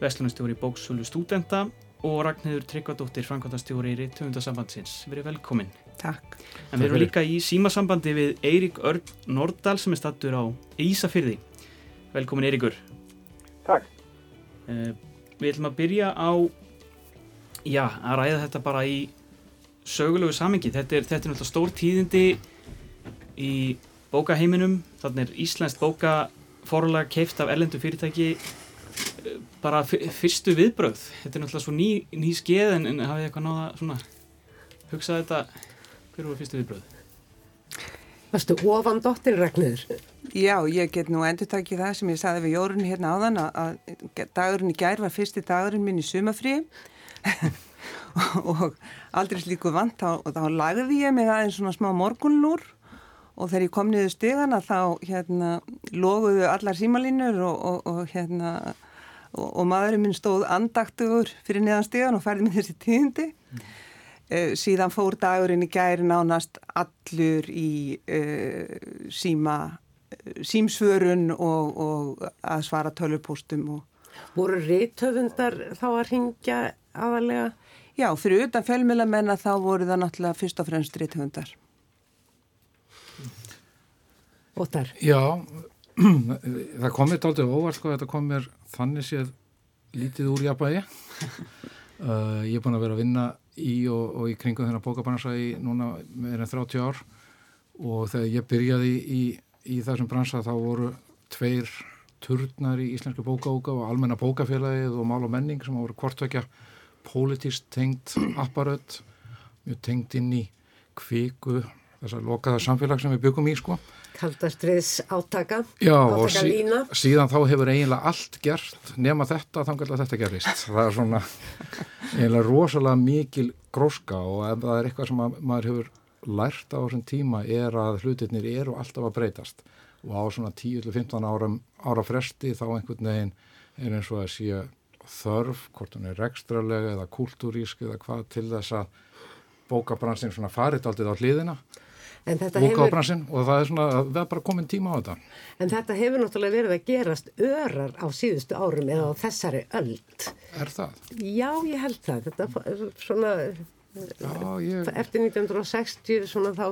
Vestlunarstjóri Bóksölu Stúdenta og Ragnhildur Tryggvadóttir, Frankværtastjóri í Töfundasambandsins. Verið velkomin. Takk. En við erum líka í símasambandi við Eirík Örn Nordal sem er stattur á Ísafyrði. Velkomin Eiríkur. Takk. Uh, við ætlum að byrja á, já, að ræða þetta bara í sögulegu samengi. Þetta er, þetta er náttúrulega stór tíðindi í bókaheiminum. Þannig er Íslandst bókaforlag keift af erlendu fyrirtæki eh, bara fyrstu viðbröð. Þetta er náttúrulega svo ný, ný skeð en, en hafið eitthvað náða svona hugsa þetta, hver voru fyrstu viðbröð? Varstu ofan dottin Ragnhildur? Já, ég get nú endur takið það sem ég saði við Jórunni hérna áðan að, að dagurinn í gær var fyrsti dagurinn minn í sumafrí [laughs] og aldrei slíku vant og þá lagði ég mig aðeins svona smá morgunlúr og þegar ég kom niður stegana þá hérna loguðu allar símalínur og, og, og hérna og, og maðurinn minn stóð andaktugur fyrir neðan stegan og færði mig þessi tíðindi mm. uh, síðan fór dagurinn í gæri nánast allur í uh, síma uh, símsvörun og að svara tölvupóstum og Voru reytöfundar þá að ringja aðalega? Já, fyrir utan fjölmjölamenn að þá voru það náttúrulega fyrst og fremst reytöfundar Óttar? Já, [clears throat] það komið dálítið óvart sko, þetta kom mér þannig séð lítið úr jafnvægi. [laughs] uh, ég er búin að vera að vinna í og, og í kringum þennan bókabransa í núna meira en 30 ár og þegar ég byrjaði í, í, í þessum bransa þá voru tveir turnar í Íslensku bókaúka og almenna bókafélagið og mál og menning sem voru hvortvekja politist tengt apparöð, mjög tengt inn í kviku þess að loka það samfélag sem við byggum í sko. Kaldastriðs átaka Já, og sí, síðan þá hefur eiginlega allt gert nema þetta, þannig að þetta gerist. Það er svona eiginlega rosalega mikil gróska og ef það er eitthvað sem maður hefur lært á þessum tíma er að hlutirnir eru alltaf að breytast. Og á svona 10-15 ára, fresti þá einhvern veginn er eins og að sé þörf, hvort hún er rekstralega eða kultúrísk eða hvað til þess að bókabransin svona farið aldrei á hliðina Hefur, og það er svona, það er bara komin tíma á þetta. En þetta hefur náttúrulega verið að gerast örar á síðustu árum eða á þessari öld. Er það? Já, ég held það. Þetta er svona, Já, ég... eftir 1960 svona þá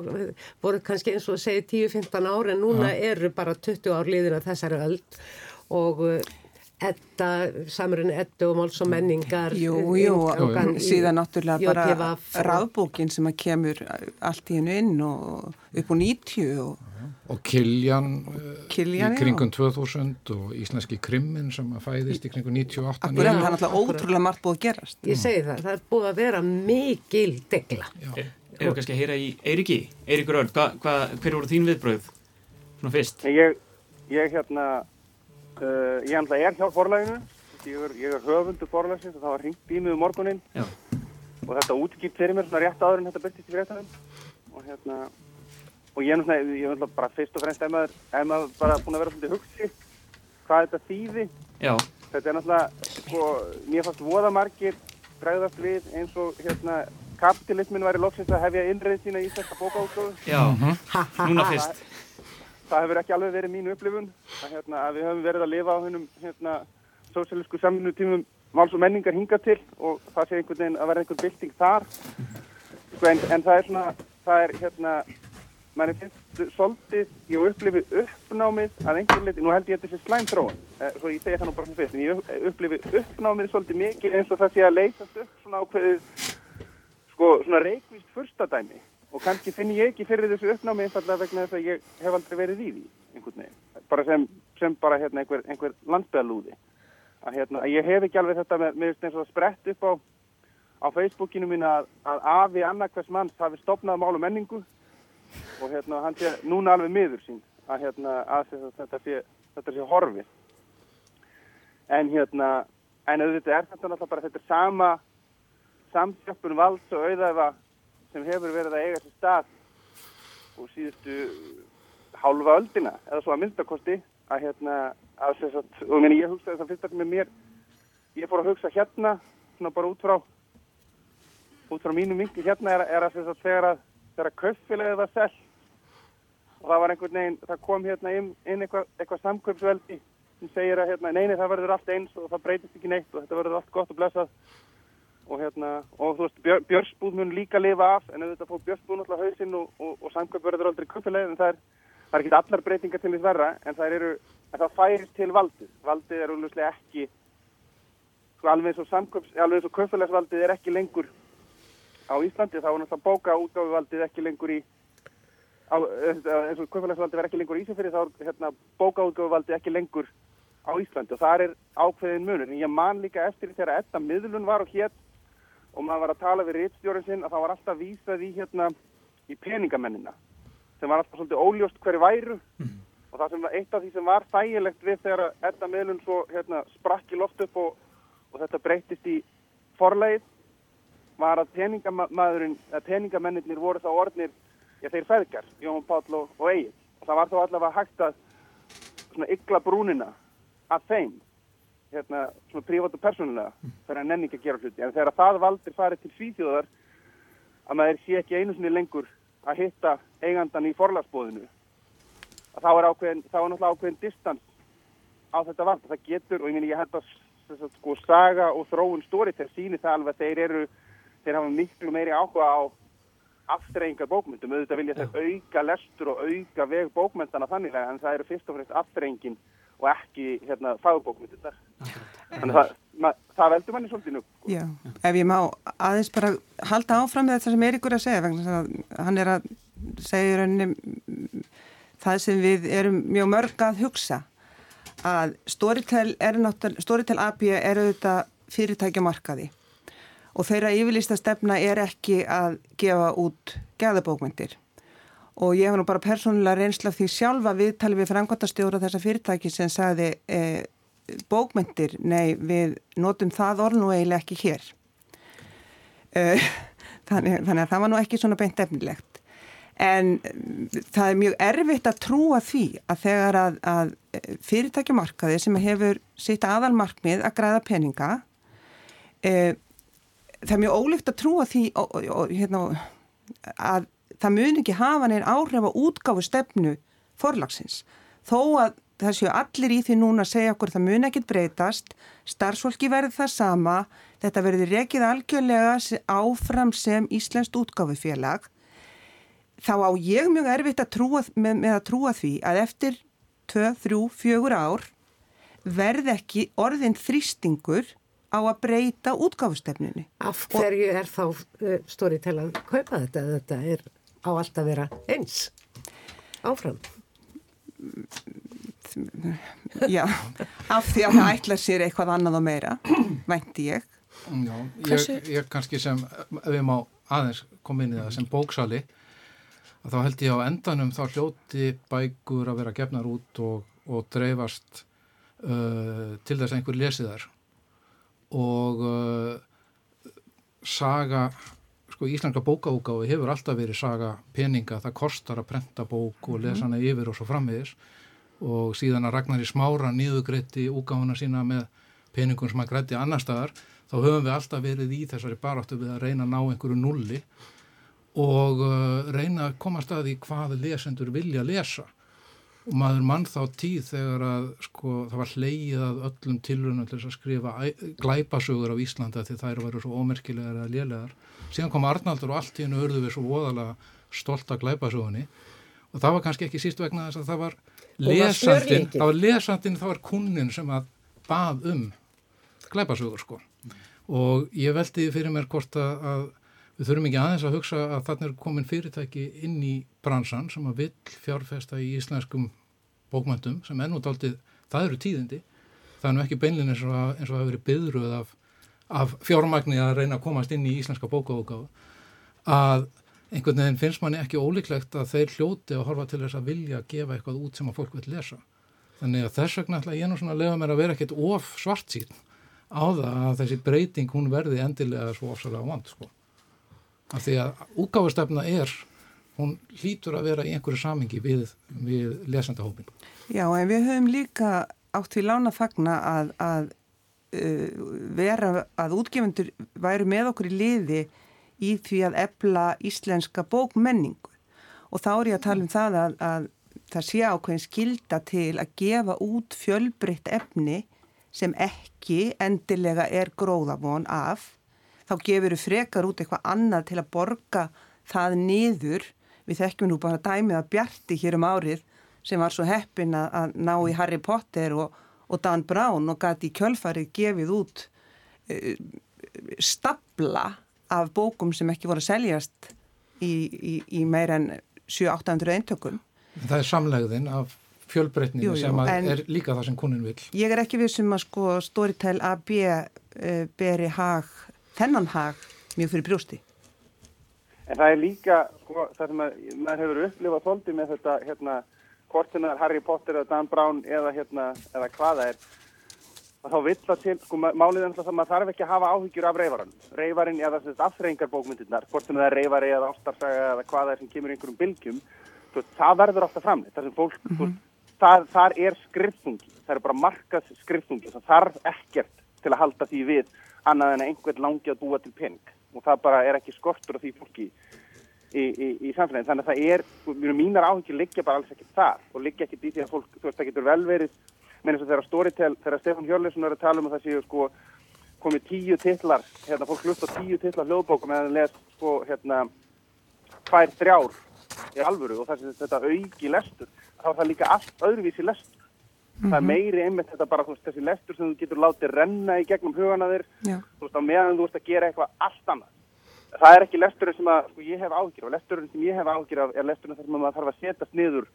voru kannski eins og að segja 10-15 ári en núna Já. eru bara 20 ár liðin af þessari öld og Edda, samrunni Edda og máls og menningar Jú, jú, og síðan náttúrulega bara rafbókin sem að kemur allt í hennu inn og upp á 90 og og Kiljan, Kiljan í kringum já. 2000 og Íslenski Krimmin sem að fæðist í kringum 98 Akkur er það náttúrulega ótrúlega margt búið að gerast. Ég segi það, það er búið að vera mikil degla Erum við kannski að heyra í Eiriki Eirikur Örn, hver voru þín viðbröð svona fyrst? Ég, ég hérna Uh, ég er alltaf hjá forlæginu, ég er, ég er höfundu forlægsins og það var ringt í mig um morgunin Já. og þetta útgipt fyrir mér svona rétt áður en þetta byrtist í fréttanum og hérna, og ég er náttúrulega, ég er náttúrulega bara fyrst og fremst ef maður, ef maður bara búin að vera svolítið hugsi hvað þetta þýði. Já. Þetta er náttúrulega, sko, mér fannst voða margir bregðast við eins og hérna kapitalismin væri loksist að hefja innreið sína í Íslandska bókáðsóðu. Já, núna fyrst það hefur ekki alveg verið mín upplifun. Að, hérna, að við höfum verið að lifa á hennum hérna, sósíalisku samfunnu tímum máls og menningar hinga til og það sé einhvern veginn að vera einhvern bylting þar. Sko, en, en það er svona það er hérna mann finnst svolítið, ég upplifi uppnámið að einhvern veginn, nú held ég þetta sé slæm þróun, eh, svo ég segja það nú bara fyrst en ég upplifi uppnámið svolítið mikið eins og það sé að leysast upp svona ákveðið sko svona reikvist fyrstadæmi og kannski finn ég ekki fyrir þessu uppnámi einfallega vegna þess að ég hef aldrei verið í því einhvern veginn, bara sem, sem bara hérna einhver, einhver landsbygðalúði að hérna, ég hef ekki alveg þetta með, með eins og sprett upp á á Facebookinu mín að, að afi annarkvæs manns hafi stopnað mál og menningu. Og hérna hann sé núna alveg miður sín að hérna að að þetta sé, sé horfið. En hérna, en auðvitað er þetta náttúrulega bara þetta sama samsjöppun valds og auðæfa sem hefur verið að eiga sér stað og síðustu hálfa öldina eða svo að myndakosti að hérna að þess að, og meni, ég hugsaði það fyrst að með mér ég fór að hugsa hérna svona bara út frá út frá mínum vingi hérna er, er að þess að þegar að þegar kaupfélagið var sell og það var einhvern veginn, það kom hérna inn, inn eitthvað, eitthvað samkaupsveldi sem segir að hérna, neini það verður allt eins og það breytist ekki neitt og þetta verður allt gott og blessað og hérna, og þú veist, Björ, Björnsbúð mun líka lifa af, en auðvitað fór Björnsbúð náttúrulega hausinn og, og, og samkaup verður aldrei kaupfélagið, en það er, það er ekki allar breytingar til þess verra, en það eru, en það færist til valdið, valdið er úrluslega ekki sko alveg eins og samkaups, alveg eins og kaupfélagsvaldið er ekki lengur á Íslandi, þá er náttúrulega bóka útgáfuvaldið ekki lengur í á, eins og kaupfélagsvaldið verð ekki lengur í Ísafjörði, þá er hérna, bóka útgáfuvaldið ekki lengur á Íslandi. Og það er ákveðin munur, en ég man líka eftir þegar þetta miðlun var og hétt og maður var að tala við réttstjórin sinn að það var alltaf vísað í hérna í peningamennina sem var alltaf svolítið óljóst hverju væru. Og það sem var eitt af því sem var þægilegt við þegar þetta miðlun svo hérna sprakk í loft upp og, og þetta breytist í forlegið var að peningamæðurinn, að peningamennir voru þá orðnir, já þeir feðgar, Jón Páll og, og Egil. Og það var þá allavega hægt að svona ykla brúnina að þeim, hérna svona prívat og persónulega, fyrir að nenni ekki að gera hluti. En þegar það valdir farið til svíþjóðar, að maður sé ekki einu sinni lengur að hitta eigandan í forlagsbóðinu, að þá er ákveðin, þá er náttúrulega ákveðin distans á þetta vald. Það getur, og ég minn ég held að þess að sko saga og þróun stóri til síni það alveg að þeir eru þeir hafa miklu meiri áhuga á aftreyingar bókmyndum, auðvitað vilja þeir auka lestur og auka veg bókmyndana þannig en það eru fyrst og fremst aftreyingin og ekki hérna fagbókmyndunar þannig það, ma, það veldur manni svolítið nú Já, ef ég má aðeins bara halda áfram með þetta sem Eiríkur að segja vegna að hann er að segja í rauninni það sem við erum mjög mörg að hugsa að Storytel er náttúrulega Storytel AB er auðvitað fyrirtækja markaði og þeirra yfirlista stefna er ekki að gefa út geðabókmyndir og ég hef nú bara persónulega reynsla því sjálfa viðtali við framkvæmtastjóra þessa fyrirtæki sem sagði e, bókmyndir, nei við notum það orð nú eiginlega ekki hér. E, [laughs] þannig, þannig að það var nú ekki svona beint efnilegt. En það er mjög erfitt að trúa því að þegar að, að fyrirtækjumarkaði sem hefur sitt aðalmarkmið að græða peninga e, það er mjög ólíkt að trúa því og, og, hérna, að það mun ekki hafa neina áhrif á útgáfu stefnu forlagsins. Þó að það séu allir í því núna að segja okkur það mun ekkit breytast, starfsfólki verður það sama, þetta verður rekið algjörlega áfram sem Íslenskt útgáfufélag. Þá á ég mjög erfitt að trúa, með, með að trúa því að eftir 2, 3, 4 ár verð ekki orðin þrýstingur á að breyta útgáfustefninu. Af hverju er þá uh, stóri til að kaupa þetta? Þetta er á allt að vera eins. Áfram. Já, af því að það ætla sér eitthvað annað og meira, vænti ég. Já, ég, ég kannski sem, ef ég má aðeins koma inn í það sem bóksali, þá held ég á endanum þá hljóti bækur að vera gefnar út og, og dreifast uh, til þess að einhver lesi þar og uh, saga sko íslenska bókaúgáfi hefur alltaf verið saga peninga, það kostar að prenta bók og lesa hana yfir og svo frammiðis og síðan að Ragnar í smára nýðugreitti úgáfuna sína með peningum sem að grætti annar staðar þá höfum við alltaf verið í þessari baráttu við að reyna að ná einhverju nulli og uh, reyna að koma staði hvað lesendur vilja lesa og maður mann þá tíð þegar að sko það var hleyið að öllum tilrunum til að skrifa glæpasögur á Íslanda því þær varu svo ómerkilegar eða lélegar. Síðan kom Arnaldur og allt í hennu örðu við svo voðalega stolt að glæpasögunni. Og það var kannski ekki síst vegna þess að það var lesandin, það var lesandin, það var kunnin sem að bað um glæpasögur sko. Og ég veldi fyrir mér hvort að, að við þurfum ekki aðeins að hugsa að þarna er komin fyrirtæki inn í bransan sem að vill fjárfesta í íslenskum bókmöndum sem ennútt aldrei, það eru tíðindi það er nú ekki beinlega eins og að hefur verið byðruð af af fjármagni að reyna að komast inn í íslenska bókaúkáðu að einhvern veginn finnst manni ekki ólíklegt að þeir hljóti að horfa til þess að vilja að gefa eitthvað út sem að fólk vil lesa. Þannig að þess vegna ætla ég nú svona að lefa mér að vera ekkert of svart sín á það að þessi breyting hún verði endilega svo ofsalega vand sko. Af því að útgáfustefna er, hún hlýtur að vera í einhverju samingi við, við lesandahópin. Já, en við höfum líka átt við lána fagna að, að uh, vera að útgefundur væru með okkur í liði í því að ebla íslenska bókmenningu og þá er ég að tala um það að, að það sé ákveðin skilda til að gefa út fjölbreytt efni sem ekki endilega er gróðavon af þá gefur við frekar út eitthvað annað til að borga það niður við þekkjum nú bara dæmið að Bjarti hér um árið sem var svo heppin að, ná í Harry Potter og, og Dan Brown og gæti í kjölfarið gefið út uh, stabla af bókum sem ekki voru að seljast í, í, í meir en 7-800 eintökum. Það er samlegðin af fjölbreytninu sem er líka það sem kunin vil. Ég er ekki við sem að sko Storytel AB uh, beri hag, þennan hag mjög fyrir brjósti. En það er líka, sko, það sem að, maður hefur upplifað þóldi með þetta, hérna, það er Harry Potter eða Dan Brown eða, hérna, eða hvaða er, að þá vill það til, sko, málið er alltaf að maður þarf ekki að hafa áhyggjur af reyfaran. Reyfarin eða þess afþreyingar bókmyndirnar, hvort sem það er reyfari eða ástarsaga eða hvaða er sem kemur einhverjum bylgjum, þú, það verður ofta framleitt. Það sem fólk, mm -hmm. það, þar er skriftungi, það er bara markas skriftungi, það þarf ekkert til að halda því við annað en að einhvern langi að búa til pening og það bara er ekki skortur af því fólki í, í, í samfélagin. Þannig að það er, mínar áhyggjur liggja bara alls ekki þar og liggja ekki því að fólk, þú veist, það getur vel verið menn eins og þegar Storytel, þegar Stefán Hjörleifsson er að tala um að það séu sko komið tíu titlar, hérna fólk hlusta tíu titlar hljóðbókum eða les sko hérna tvær þrjár í alvöru og það er þetta auki lestur, þá er það líka allt öðruvísi lestur. Mm -hmm. Það er meiri einmitt þetta bara veist, þessi lestur sem þú getur látið renna í gegnum hugana þér, þú veist á meðan þú veist að gera eitthvað allt annað. Það er ekki lesturinn sem að, sko ég hef áhyggjur af, lesturinn sem ég hef af er lesturinn þar sem maður þarf að setjast niður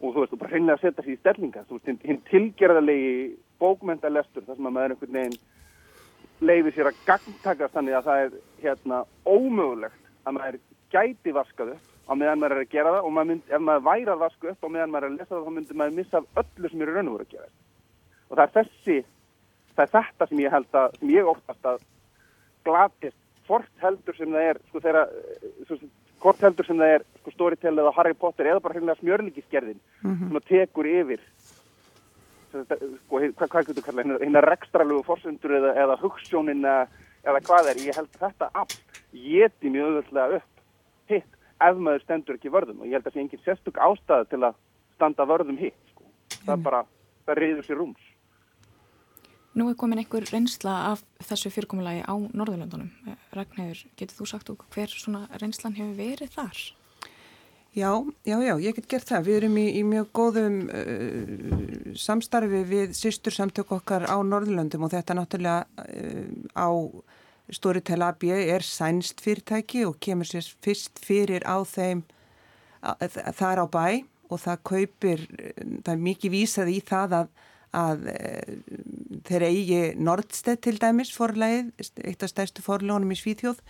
og þú veist, þú bara hreinlega að setja sér í stellinga þú veist, hinn tilgerðarlegi bókmyndalestur, þar sem að maður einhvern veginn leiði sér að gangtakast þannig að það er hérna ómögulegt að maður gæti vaskað upp á meðan maður er að gera það og maður mynd, ef maður væri að vaska upp á meðan maður er að lesa það þá myndir maður missa af öllu sem eru raun og voru að gera og það er þessi það er þetta sem ég held að sem ég óttast að glatist hvort heldur sem það er sko þeirra, hvort heldur sem það er sko Storytel eða Harry Potter eða bara hreinlega smjörlíkisgerðin mm -hmm. sem tekur yfir sko, hvað, hvað getur kalla hérna rekstralugu fórsendur eða, eða hugssjónin eða hvað er, ég held þetta allt geti mjög öðvöldlega upp ef maður stendur ekki vörðum og ég held að það sé engin sérstök ástæða til að standa vörðum hitt sko. það er bara, það reyður sér rúms Nú er komin einhver reynsla af þessu fyrirkomulagi á Norðurlöndunum. Ragnhjör, getur þú sagt okkur hver svona reynslan hefur verið þar? Já, já, já, ég get gert það. Við erum í, í mjög góðum uh, samstarfi við sýstur samtök okkar á Norðurlöndum og þetta náttúrulega uh, á Storytel AB er sænst fyrirtæki og kemur sér fyrst fyrir á þeim þar á bæ og það kaupir, það er mikið vísað í það að að e, þeir eigi Nordstedt til dæmis forlegið, eitt af stærstu forlegunum í Svíþjóð.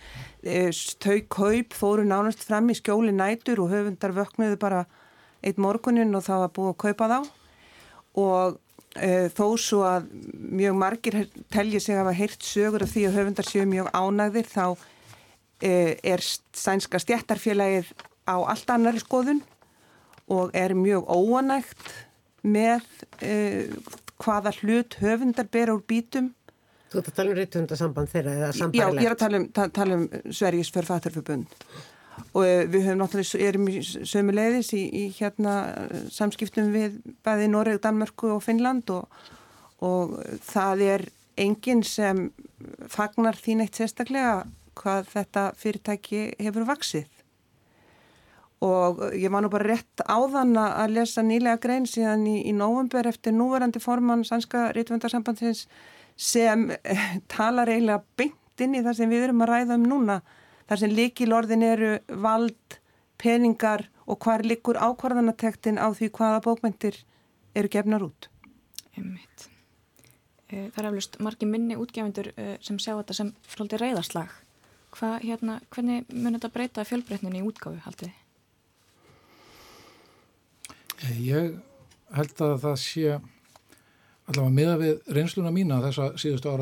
E, þau kaup fóru nánast fram í skjóli nætur og höfundar vöknuðu bara eitt morgunin og það var búið að kaupa þá. Og þó svo að mjög margir telji sig að hafa heyrt sögur af því að höfundar séu mjög ánægðir þá er sænska stjættarfélagið á allt annari skoðun og er mjög óanægt með uh, hvaða hlut höfundar bera úr bítum. Þú ert að tala um ritthundasamband þeirra eða sambarlegt? Já, ég er að tala um, ta tala um Sveriges författarförbund og uh, við höfum náttúrulega, erum í sömu leiðis í, í hérna samskiptum við bæði Noreg, Danmörku og Finnland og, og það er enginn sem fagnar þín eitt sérstaklega hvað þetta fyrirtæki hefur vaksið og ég var nú bara rétt áðan að lesa nýlega grein síðan í, í nóvumber eftir núverandi formann Sænska Rítvöndarsambandsins sem eh, talar eiginlega beint inn í það sem við erum að ræða um núna þar sem líkilorðin eru vald, peningar og hvar likur ákvarðanatektin á því hvaða bókmyndir eru gefnar út. Einmitt. Eh, Það er eflust margi minni útgefundur eh, sem sjá þetta sem svolítið reyðarslag. Hvað, hérna, hvernig mun þetta breyta fjölbreytninni í útgáfu, haldið þið? Ég held að það sé allavega miða við reynsluna mína þessa síðustu að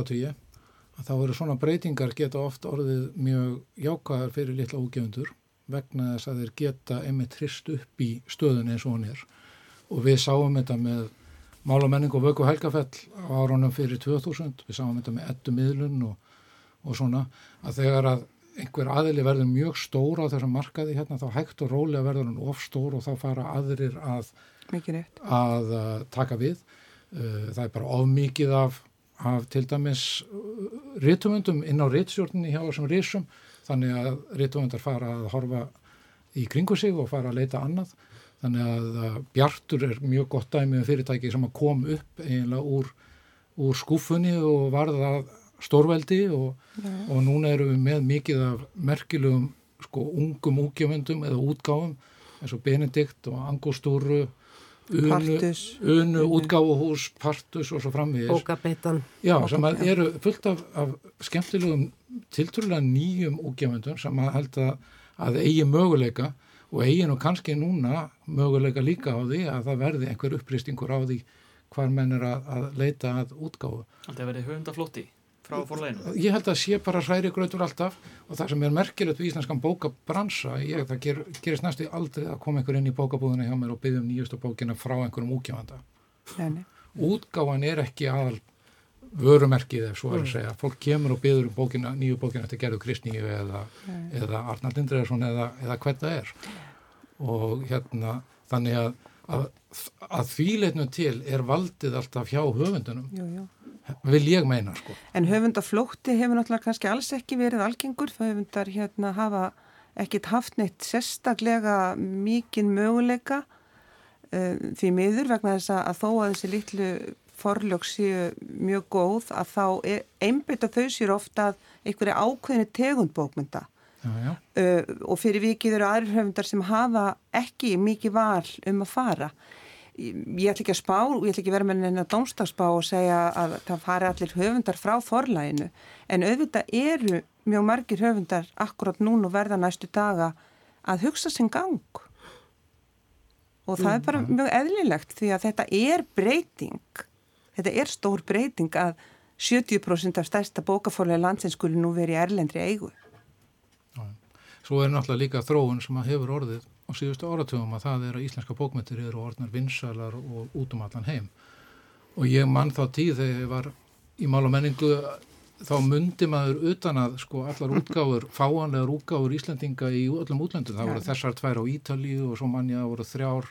þá eru svona breytingar geta oft orðið mjög jákaðar fyrir litla úgefundur vegna þess að þeir geta einmitt hrist upp í stöðun eins og hann er. Og við sáum þetta með Mál og vöku helgafell á árunum fyrir 2000, við sáum þetta með ettu miðlun og, og svona að þegar að einhver aðili verður mjög stór á þessum markaði hérna þá hægt og rólega verður hann of stór og þá fara aðrir að, að uh, taka við. Uh, það er bara of mikið af, af til dæmis uh, rítumundum inn á rítstjórninni hjá þessum rísum þannig að rítumundar fara að horfa í kringu sig og fara að leita annað. Þannig að uh, Bjartur er mjög gott dæmi um fyrirtæki sem kom upp eiginlega úr, úr skúfunni og varða stórveldi og, og núna erum við með mikið af merkilegum sko ungum útgjöfundum eða útgáfum eins og Benedikt og Angostúru Unu, Partus. Unu útgáfuhús, Partus og svo framvegis. Bókabeitan. Já, sem að eru fullt af, af skemmtilegum tiltrúlega nýjum útgjöfundum sem að held að, að eigi möguleika og eigi nú kannski núna möguleika líka á því að það verði einhver upplýstingur á því hvar menn er að, að leita að útgáfu. Þetta verði höfundaflótti frá fórleginu. Ég held að sé bara hræri gröður alltaf og það sem er merkilegt við íslenskan bókabransa, ég, það ger, gerist næstu aldrei að koma einhver inn í bókabúðuna hjá mér og byggja um nýjustu bókina frá einhverjum útgjáfanda. Útgáfan er ekki aðal vörumerkið ef svo er að Mm. segja. Fólk kemur og byggður um bókina, nýju bókina eftir Gerður Kristníu eða, Nei. eða Arnar Lindreðarsson eða, eða hvert það er. Og hérna, þannig að, að, að þvíleitnum til er valdið alltaf hjá höfundunum. Jú, jú. Vil ég meina, sko. En höfundaflótti hefur náttúrulega kannski alls ekki verið algengur. Það höfundar hérna hafa ekkit haft neitt sérstaklega mikinn möguleika uh, því miður vegna þess að þó að þessi litlu forlög séu mjög góð að þá er, einbytta þau sér ofta að einhverju ákveðinu tegund bókmynda. Já, já. Uh, og fyrir vikið eru aðrir höfundar sem hafa ekki mikið val um að fara. Ég, ætla ekki að spá, ég ætla ekki að vera með neina dómstagsspá og segja að það fari allir höfundar frá forlæginu en auðvitað eru mjög margir höfundar akkurat núna og verða næstu daga að hugsa sinn gang. Og það er bara mjög eðlilegt því að þetta er breyting. Þetta er stór breyting að 70% af stærsta bókaforlega landsins skuli nú verið í erlendri eigu. Svo er náttúrulega líka þróun sem að hefur orðið á síðustu áratugum að það er að íslenska bókmyndir eru orðnar vinsalar og út um allan heim. Og ég mann þá tíð þegar ég var í mál og menningu þá mundi maður utan að sko allar útgáfur, [laughs] fáanlegar útgáfur Íslandinga í öllum útlöndum. Það voru þessar tvær á Ítalíu og svo að voru þrjár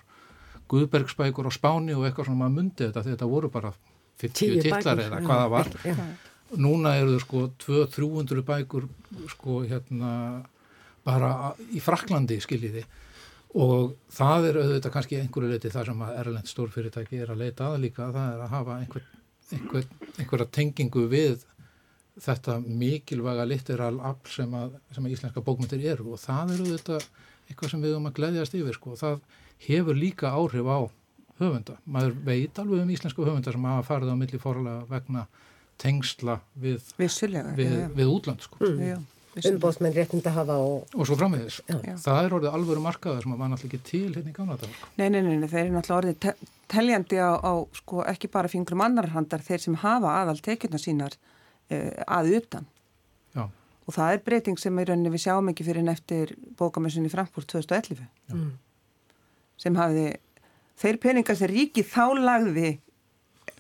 Guðbergsbækur á Spáni og eitthvað svona maður mundi þetta þetta voru bara 50 Tíu titlar eða já. hvað það var. Núna eru þau sko 200-300 bækur sko hérna bara í Fraklandi skiljiði og það er auðvitað kannski einhverju leiti það sem að Erlend stórfyrirtæki er að leita að líka, það er að hafa einhver, einhver, einhverja tengingu við þetta mikilvæga litteral afl sem að, sem að íslenska bókmyndir eru og það er auðvitað eitthvað sem við um að gleyðjast yfir sko og það hefur líka áhrif á höfunda. Maður veit alveg um íslenska höfunda sem hafa farið á milli forlega vegna tengsla við, við, já. við útland sko. Mm. Umbóðsmenn réttinda hafa og... Og svo framvegis. Já. Það er orðið alvöru markaðar sem að var náttúrulega ekki til hérna í gamla dag. Nei, nei, nei, nei, þeir eru náttúrulega orðið te teljandi á, á sko, ekki bara fingrum annar handar þeir sem hafa aðal tekjurna sínar uh, að utan. Já. Og það er breyting sem í rauninni við sjáum ekki fyrir en eftir bókamessunni Frankfurt 2011 Mm. sem hafiði, þeir peningar sem ríki þá lagði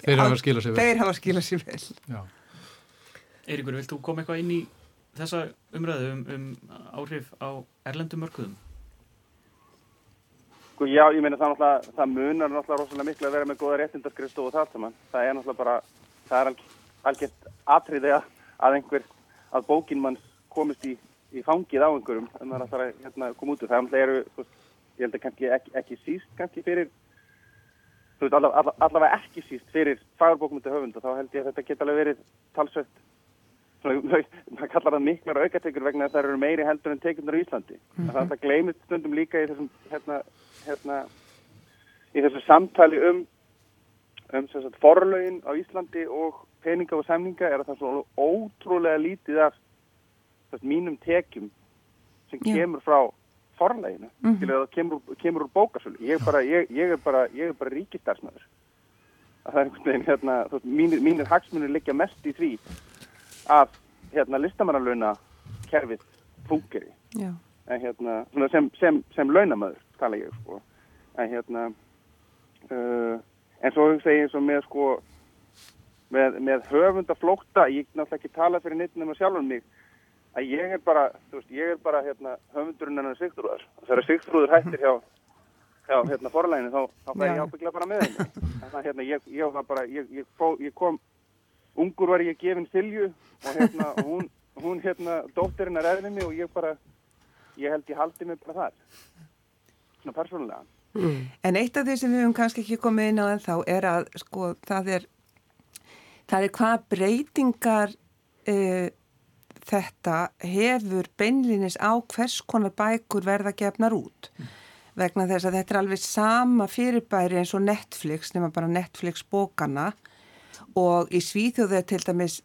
Þeir hafa skilað sér vel. Þeir hafa skilað sér vel. Já. Eiríkur, vilt þú koma eitthvað inn í þessa umræðu um, um áhrif á erlendum mörkuðum? Sko já, ég meina það það munar náttúrulega rosalega miklu að vera með góða réttindaskristu og það saman. Það er náttúrulega bara, það er alg, algjört atriði að, að einhver, að bókin manns komist í, í fangið á einhverjum en það er alltaf að hérna, koma út úr. Það náttúrulega eru, ég held að kannski ekki, ekki síst kannski fyrir, þú veist, allavega, ekki síst fyrir fagurbókmyndu höfund og þá held ég að þetta geta alveg verið talsvett [laughs] maður kallar það miklar aukatekur vegna að það eru meiri heldur en tekundur í Íslandi. Mm -hmm. Það gleymist stundum líka í þessum, hérna, hérna, í þessu samtali um, um sagt, forlögin á Íslandi og peninga og samninga er að það er svo ótrúlega lítið af þess, mínum tekjum sem Já. kemur frá forleginu, mm Mhm. það kemur, kemur úr bókasölu. Ég bara, ég, ég er bara, ég er bara ríkistarsmaður. Að það er einhvern veginn, hérna, mínir, mínir hagsmunir liggja mest í því að, hérna, listamannalauna kerfið fungeri. En hérna, svona sem, sem, sem launamöður, tala ég, sko. En hérna, uh, en svo hugsa ég eins og með, sko, með, með höfundaflókta, ég náttúrulega ekki tala fyrir neitt nema sjálfum mig, að ég er bara, veist, ég er bara, hérna, höfundurinn hennar Sigþrúðar. Þegar Sigþrúður hættir hjá, hjá, hérna, forlæginu, þá, þá fæ ég ábyggla bara með henni. Að, hérna, ég, ég ég, ég kom, ungur var ég gefin Silju og hérna, [laughs] hún, hún, hérna, dóttirinn er mig og ég bara, ég held ég haldi mig bara þar. Svona persónulega. En eitt af því sem við höfum kannski ekki komið inn á en þá er að sko það er það er hvað breytingar uh, þetta hefur beinlinis á hvers konar bækur verða gefnar út vegna þess að þetta er alveg sama fyrirbæri eins og Netflix nema bara Netflix bókana og í Svíþjóðu er til dæmis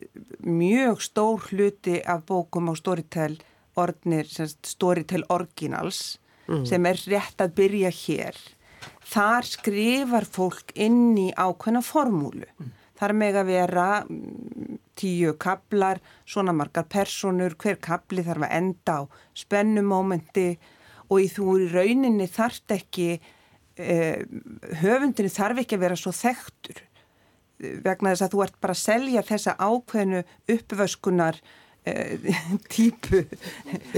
mjög stór hluti af bókum á Storytel orðnir, Storytel Originals Mhm. sem er rétt að byrja hér. Þar skrifar fólk inn í ákveðna formúlu. Þar meg að vera mm, tíu kaplar, svona margar personur, hver kapli þarf að enda á spennumómenti og í þú í rauninni þarft ekki uh, höfundinni þarf ekki að vera svo þekktur. eh, vegna þess að þú ert bara að selja þessa ákveðnu uppvöskunar uh, [laughs] típu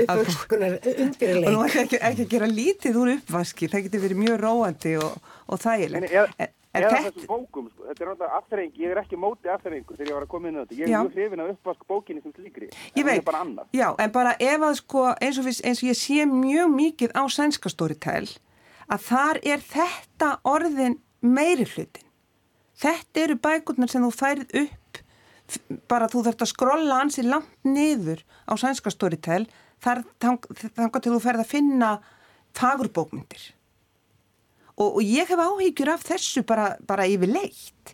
Uppvöskunar undirleik. og nú er ekki, ekki að gera lítið úr uppvaski það getur verið mjög róandi og, og En þægilegt en, en þetta þessum bókum, sko, þetta er náttúrulega afþreying, ég er ekki móti afþreyingu þegar ég var að koma inn á þetta. Ég er Já. mjög hrifin af uppvask bókinni sem slíkri. En veit, er bara annað. já, en bara ef að sko, eins og, við, eins og ég sé mjög mikið á sænska storytel, að þar er þetta orðin meiri hlutin. Þetta eru bækurnar sem þú færið upp, bara þú þarft að skrolla ansi langt niður á sænska storytel, þar þangar til þú ferð að finna fagurbókmyndir. Og, og ég hef áhyggjur af þessu bara, bara yfir leitt.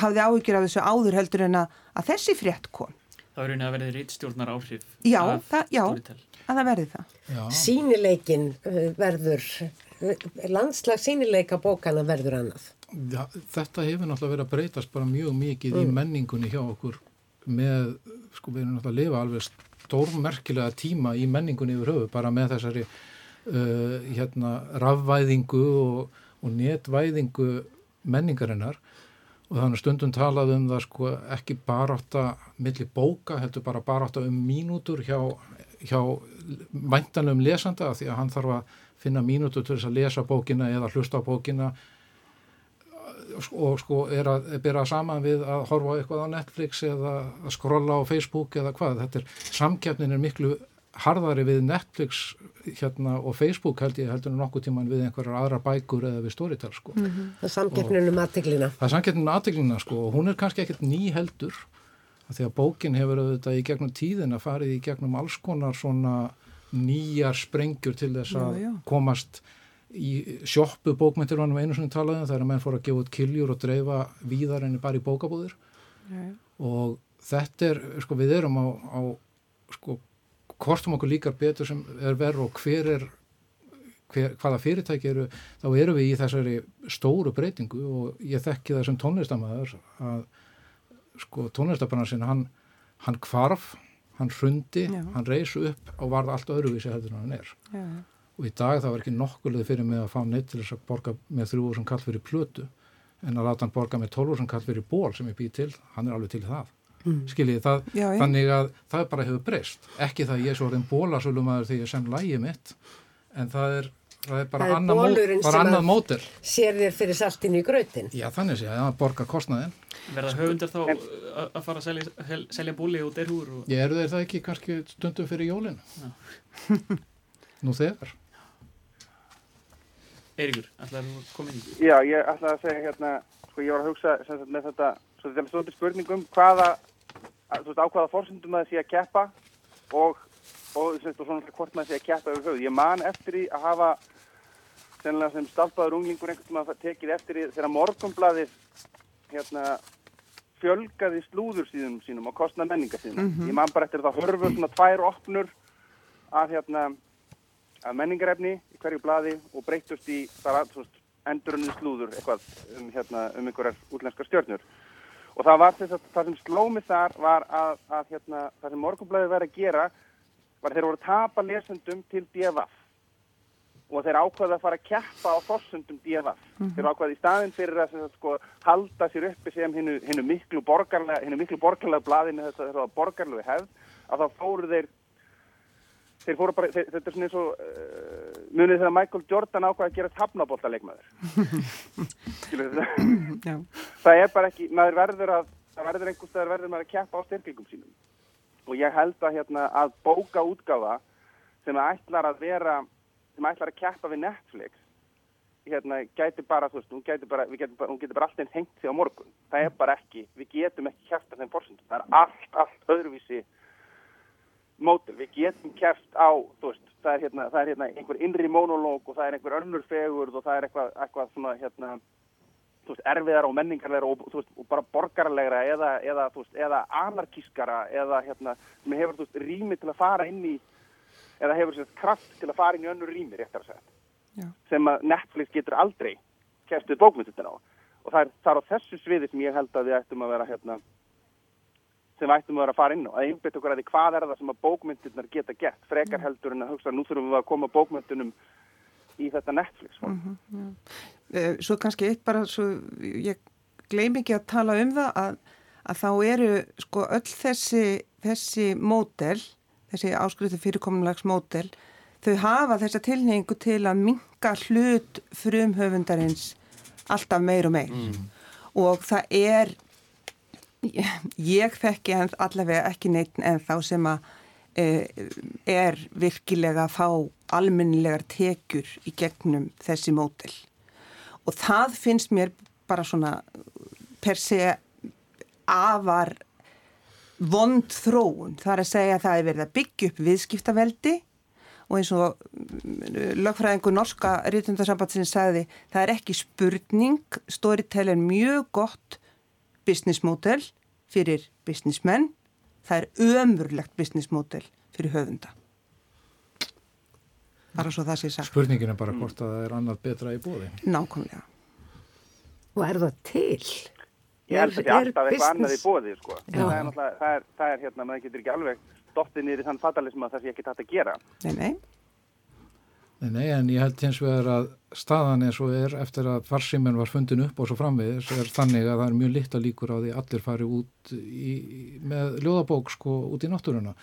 Hafði áhyggjur af þessu áður heldur en að, að þessi frétt kom. Það er raunin að verði rítstjórnar áhrif Já, af það, já, að það verði það. Sýnileikin uh, verður, landslag sýnileika bókana verður annað. Já, þetta hefur náttúrulega verið að breytast bara mjög mikið í Mm. menningunni hjá okkur með, sko við erum náttúrulega að lifa alveg stórmerkilega tíma í menningunni yfir höfu, bara með þessari uh, hérna rafvæðingu og, og netvæðingu menningarinnar og þannig stundum talað um það sko ekki barátta milli bóka, heldur bara barátta um mínútur hjá, hjá væntanum lesanda því að hann þarf að finna mínútur til þess að lesa bókina eða hlusta á bókina og sko er að byrja saman við að horfa á eitthvað á Netflix eða að skrolla á Facebook eða hvað, þetta er samkeppnin er miklu harðari við Netflix hérna og Facebook held ég heldur nokkuð tíman við einhverjar aðra bækur eða við Storytel sko. Það er samkeppnunum aðteglina. Það er samkeppnin um aðteglina sko og hún er kannski ekkert ný heldur af því að bókin hefur auðvitað í gegnum tíðin að farið í gegnum alls konar svona nýjar sprengjur til þess að Já, já. komast í sjoppu bókmyndir var nú einu svona talaðum þegar menn fór að gefa út kiljur og dreifa víðar enn bara í bókabúður og þetta er, sko við erum á, á sko, hvortum okkur líkar betur sem er verð og hver er hver, hvaða fyrirtæki eru þá erum við í þessari stóru breytingu og ég þekki það sem tónlistamæður að sko tónlistabransin hann, hann kvarf, hann hrundi Já. hann reysu upp og varð allt öðruvísi heldur en hann er Já. og í dag það var ekki nokkulega fyrir mig að fá neitt til þess að borga með þrjú sem kall fyrir plötu en að láta hann borga með tólfur sem kall fyrir ból sem ég býð til, hann er alveg til það Mm. skiljið það, Já, þannig að það bara hefur breyst, ekki það að ég er svo orðin bólasölumæður því ég sem lægi mitt en það er, það er bara Það er annað, bara annað að- mótel Sér þér fyrir saltinu í grötin. Já, þannig sé að það borgar kostnaðin Verða höfundar þá uh, að fara að selja, hel- selja búli og derhúr og... Ég eru þeir það ekki kannski stundum fyrir jólin? [laughs] Nú þegar. Eiríkur, ætlaði að koma inn? Já, ég ætla að segja hérna, sko ég var að hugsa sagt, með þetta, svo þetta er svolítið spurningum hvaða, að, þú veist, á hvaða fórsendum maður sé að keppa og, og, svona hvort maður sé að keppa yfir höfuð. Ég man eftir því að hafa sennilega sem stalpaður unglingur einhvern veginn að tekið eftir því þegar morgunbladið hérna fjölgaði slúður síðum sínum og kostna menninga síðum. Mhm. Ég man bara eftir það hörfu svona tvær opnur af, hérna, af menningarefni í hverju blaði og breytust í endurunni slúður eitthvað um, hérna, um einhverjar útlenskar stjörnur. Og það var þess að það sem slómið þar var að, að hérna, það sem morgunblæði verið að gera var þeir voru að tapa lesendum til DFF og þeir ákvaða að fara að keppa á fossundum DFF. Mhm. Þeir ákvaði í staðin fyrir að sko, halda sér uppi sem hinnu, hinnu miklu borgarlega, borgarlega blaðinu þess að það var borgarlegu hefð, að þá fóru þeir þeir fóru bara, þeir, þetta er svona eins og uh, munið þegar Michael Jordan ákvaði að gera [laughs] þetta? það er bara ekki, maður verður að, það verður einhvers staðar verður maður að keppa á styrkingum sínum. Og ég held að hérna að bóka útgáfa sem ætlar að vera, sem ætlar að keppa við Netflix, hérna gæti bara, þú veist, hún gæti bara, getum bara, hún getur bara allt einn hengt sig á morgun. Það er bara ekki, við getum ekki keppt af þeim fórsendum. Það er allt, allt öðruvísi mótil. Við getum keppt á, þú veist, það er hérna, það er hérna einhver innri monológ og það er einhver önnur fegurð og það er eitthvað, eitthvað svona, hérna, veist, erfiðar og menningarlegra og, þú veist, og bara borgarlegra eða, eða, þú veist, eða anarkískara eða, hérna, sem hefur, rými til að fara inn í, eða hefur sérst kraft til að fara inn í önnur rými, réttar að segja. Sem að Netflix getur aldrei kæft við bókmyndutin á. Og það er, það er á þessu sviði sem ég held að við ættum að vera, hérna, sem við ættum að vera að fara inn á. Að einbytta okkur að því hvað er það sem að bókmyndirnar geta gert. Frekar heldur en að hugsa, nú þurfum við að koma bókmyndunum í þetta Netflix. Mm Mhm, Eh, Svo kannski eitt bara, svo ég gleym ekki að tala um það að, að þá eru sko öll þessi, þessi mótel, þessi áskriðu fyrirkomulegs mótel, þau hafa þessa tilhengu til að minka hlut frumhöfundarins alltaf meir og meir. Og það er, ég þekki en allavega ekki neitt en þá sem að eh, er virkilega að fá almennilegar tekjur í gegnum þessi mótel og það finnst mér bara svona per se afar vond þróun. Það er að segja að það er verið að byggja upp viðskiptaveldi. Og eins og mm, lögfræðingur norska rítundarsambandsins sagði það er ekki spurning. Storytel er mjög gott business model fyrir businessmenn. Það er ömurlegt business model fyrir höfunda bara svo það sé sagt Spurningin er bara hvort að það er annað betra í bóði. nákvæmlega Og er það til? Ég held sé alltaf eitthvað annað í bóði, sko. Já. Það er náttúrulega, það er, það er hérna, maður getur ekki alveg niður í þann fatalism að það sé ekki tætt að gera. Nei, nei. Nei, nei, en ég held hins vegar að staðan eins og er eftir að farsíminn var fundin upp og svo framvegis er þannig að það er mjög litla líkur á því að allir fari út í, með ljóðabók sko út í náttúruna.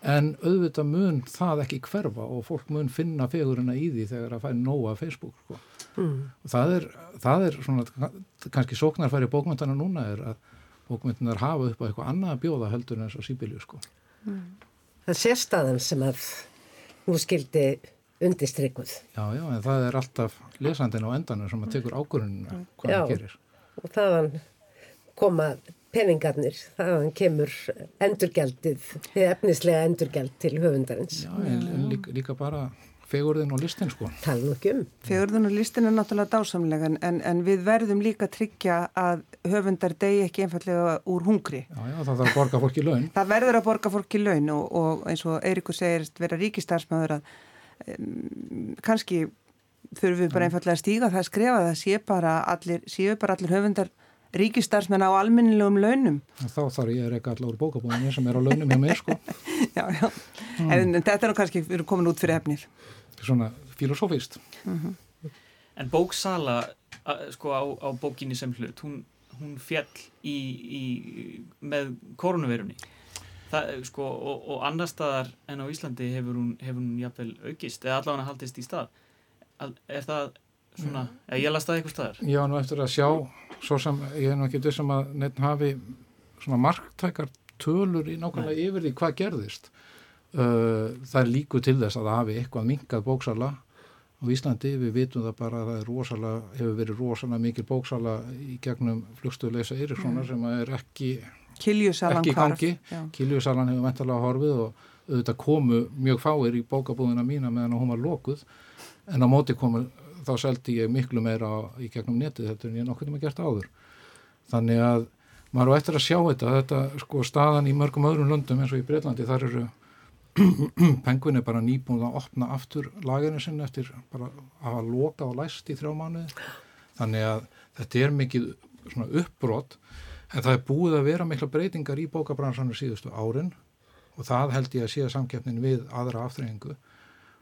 En auðvitað mun það ekki hverfa og fólk mun finna fegurina í því þegar að færi nóga Facebook sko. Mm. Og það er, það er svona, kannski sóknarfæri bókmyndana núna er að bókmyndanar hafa upp á eitthvað annað að bjóða heldur en þess að síbylju sko. Það er sérstaðan sem að nú skildi undistrykkuð. Já, já, en það er alltaf lesandin á endanum sem að tekur ákvörðunina hvað það gerir. Og þaðan koma peningarnir, þaðan kemur endurgjaldið, efnislega endurgjald til höfundarins. Já, en, en líka, líka bara fegurðin og listin sko. Tala nú ekki um. Fegurðun og listin er náttúrulega dásamlega en, en við verðum líka að tryggja að höfundar degi ekki einfallega úr hungri. Já, já, það þarf að borga fólki laun. Það verður að borga fólki laun og, og eins og Eirikur segir vera ríkistarsmaður að um, kannski þurfum við bara einfallega að stíga það að skrefa það sé bara allir, séu bara allir höfundar ríkistarsmenn á alminnilegum launum. En Þá þarf ég að reyka allar úr bókabúðinni sem er á launum hjá mér sko. [laughs] Já, já. En þetta er nú kannski, við erum komin út fyrir efnið. Svona filosófist. En bóksala a- sko á, á bókinni sem hlut hún, hún fjall í, í, með koronavirunni það, sko, og, og annar staðar en á Íslandi hefur hún, hefur hún jafnvel aukist eða allavega haldist í stað er það svona, eða ég las það eitthvað staðar var nú eftir að sjá, svo sem ég er nú ekki vissum að neitt hafi svona marktækar tölur í nákvæmlega yfir því hvað gerðist. Uh, það er líku til þess að það hafi eitthvað minkað bóksala á Íslandi. Við vitum það bara að það er rosalega, hefur verið rosalega mikil bóksala í gegnum flugstöðleisa Eiríkssonar Mm. sem er ekki, Kiljusalan ekki gangi. Kiljusalan hefur mentalega horfið og auðvitað komu mjög fáir í bókabúðina mína meðan hún var lokuð en á móti komu þá seldi ég miklu meira í gegnum netið þetta en ég nokkuð um að gert áður. Þannig að maður á eftir að sjá þetta, þetta sko staðan í mörgum öðrum löndum eins og í Breitlandi þar eru [clears throat] penguin er bara nýbúin að opna aftur laginu sinni eftir bara að hafa loka og læst í þrjá mánuði. Þannig að þetta er mikið svona uppbrott en það er búið að vera mikla breytingar í bókabransanur síðustu árin og það held ég að sé samkeppnin við aðra aftreyingu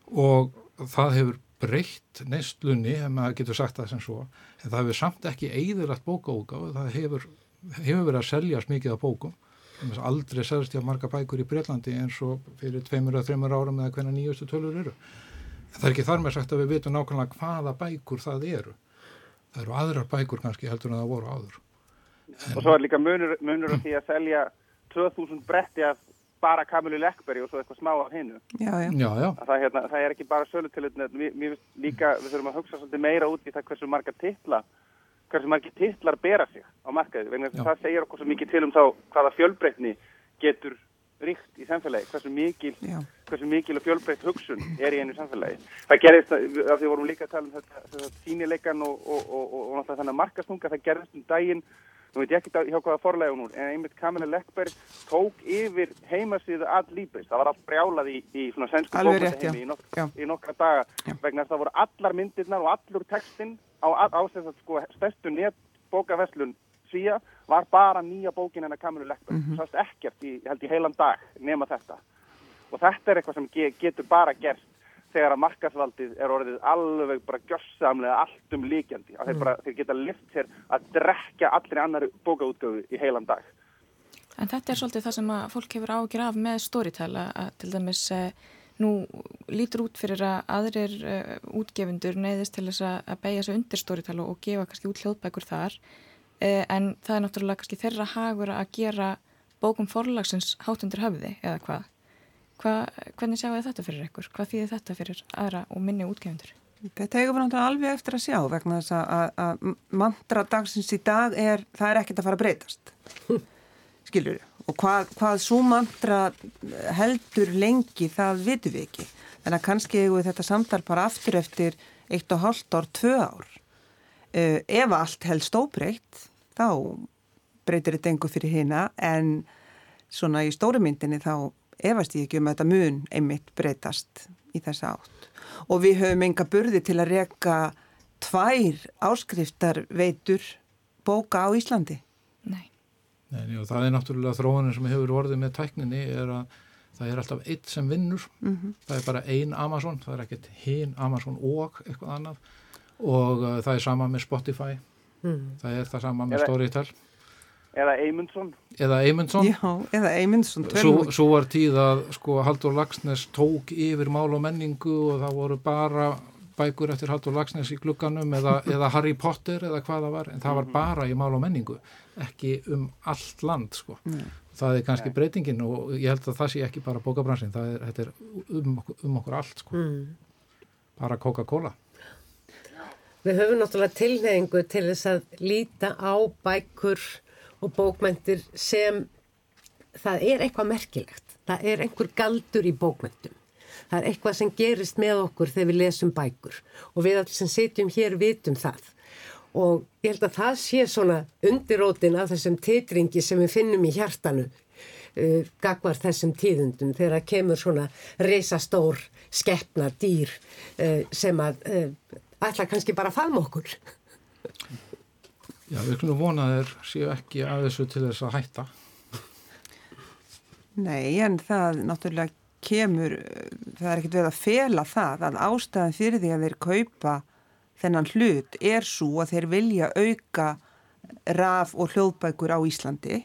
og það hefur breytt neistlunni, ef maður getur sagt það sem svo, en það hefur samt ekki eigðilegt bókaúgáð, það hefur, hefur verið að seljast mikið af bókum að aldrei ég að marga bækur í Breitlandi eins og fyrir tveimur eða þreimur árum eða hvernig nýjustu tölur eru. En það er ekki þar með sagt að við vitum nákvæmlega hvaða bækur það eru. Það eru aðrar bækur kannski heldur en það voru áður. Og svo er líka munur, munur af því að selja 2000 bretti af bara Kamilu Lekkberg og svo eitthvað smá af hinnu. Það, hérna, það er ekki bara sölutilutni, mér finnst líka, við þurfum að hugsa svolítið meira út í það hversu marga titla hversu margir titlar bera sig á markaði vegna þess að það segir okkur svo mikið til um þá hvaða fjölbreytni getur ríkt í samfélagi, hversu mikil Já. hversu mikil og fjölbreytt hugsun er í einu samfélagi. Það gerðist að af því við vorum líka að tala um þetta, þetta sínileikan og, og, og, og, og náttúrulega þannig að markastunga það gerðist um daginn nú veit ég ekki hjá hvaða forlega hún en einmitt Kamila Lekkberg tók yfir heimasíðu all líbis, það var allt brjálað í, í svona svensku já. í, nok Já. í nokkra daga vegna þess að það voru allar myndirnar og allur textinn á, á, að sko stærstu netbókaverslun svíja var bara nýja bókin hennar Kamilu Lekkberg Mhm. mm -hmm. sást ekkert í, held í heilan dag nema þetta og þetta er eitthvað sem ge getur bara gerst þegar að markasvaldið er orðið alveg bara gjössamlega allt um líkjandi að þeir, bara, þeir geta lift sér að drekja allri annari bókaútgöfu í heilan dag. En þetta er svolítið það sem að fólk hefur ágjur af með Storytel að, til dæmis eh, nú lítur út fyrir að aðrir eh, útgefundur neyðist til þess að, beigja sig undir Storytel og, gefa kannski út hljóðbækur þar. Eh, en það er náttúrulega kannski þeirra hagur að gera bókum forlagsins hátt undir höfði eða hvað. Hva, hvernig sjáu þetta fyrir ykkur? Hvað þýðir þetta fyrir aðra og minni útgefundur? Þetta hefur náttúrulega alveg eftir að sjá vegna þess að, að, að mantra dagsins í dag er, það er ekkert að fara að breytast. [laughs] Skilur Og hvað, hvað svo mantra heldur lengi, það vitum við ekki. Þannig að kannski hefur þetta samtal bara aftur eftir eitt og hálft ár, tvö ár. Uh, ef allt helst óbreytt, þá breytir þetta engu fyrir hina, en svona í stóru myndinni þá efast ég ekki um að þetta mun einmitt breytast í þessa átt. Og við höfum enga burði til að reka tvær áskriftar veitur bóka á Íslandi. Nei, jú, það er náttúrulega þróunin sem hefur orðið með tækninni er að það er alltaf eitt sem vinnur Mhm. það er bara ein Amazon, það er ekkert hinn Amazon og eitthvað annað og uh, það er sama með Spotify Mm. það er það sama með Storytel eða Eymundsson. Eða Eymundsson? Já, eða Eymundsson svo, svo var tíð að sko Haldur Lagsnes tók yfir mál og menningu og það voru bara bækur eftir Haldur Lagsnes í glugganum eða, [laughs] eða Harry Potter eða hvað það var en það var bara í mál og menningu ekki um allt land sko. Nei. það er kannski breytingin og ég held að það sé ekki bara bókabransin það er, þetta er um, okkur- um okkur allt sko. Mm. bara Coca-Cola. Við höfum náttúrulega tilneyingu til þess að líta á bækur og bókmentir sem það er eitthvað merkilegt. Það er einhver galdur í bókmentum. Það er eitthvað sem gerist með okkur þegar við lesum bækur og við allir sem sitjum hér vitum það. Og ég held að það sé svona undirótin af þessum titringi sem við finnum í hjartanu uh, gagvar þessum tíðundum þegar það kemur svona reysastór skeppna dýr uh, sem að uh, ætla kannski bara að faðma okkur. Já, við kunum vona að þeir séu ekki að þessu til þess að hætta Nei, en það náttúrulega kemur, eh, það er ekkert verið að fela það að ástæðan fyrir því að þeir kaupa þennan hlut er svo að þeir vilja auka raf og hljóðbækur á Íslandi.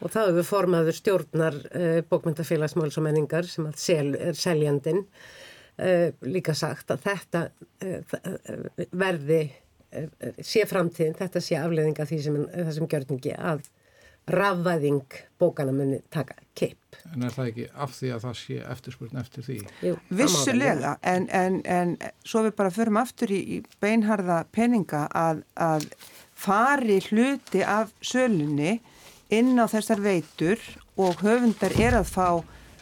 Og þá hefur formaður stjórnar uh, bókmyndafélagsmáls og menningar sem sel, er seljandin uh, líka sagt að þetta uh, verði uh, sé framtíðin, þetta sé afleðinga því sem, þessum gjörningi að rafvæðing bókana muni taka kipp. en er það ekki af því að það sé eftirspurn eftir því? Jú, Vissulega, en, en, en svo við bara förum aftur í, í beinharða peninga að, að fari hluti af sölunni inn á þessar veitur og höfundar er að fá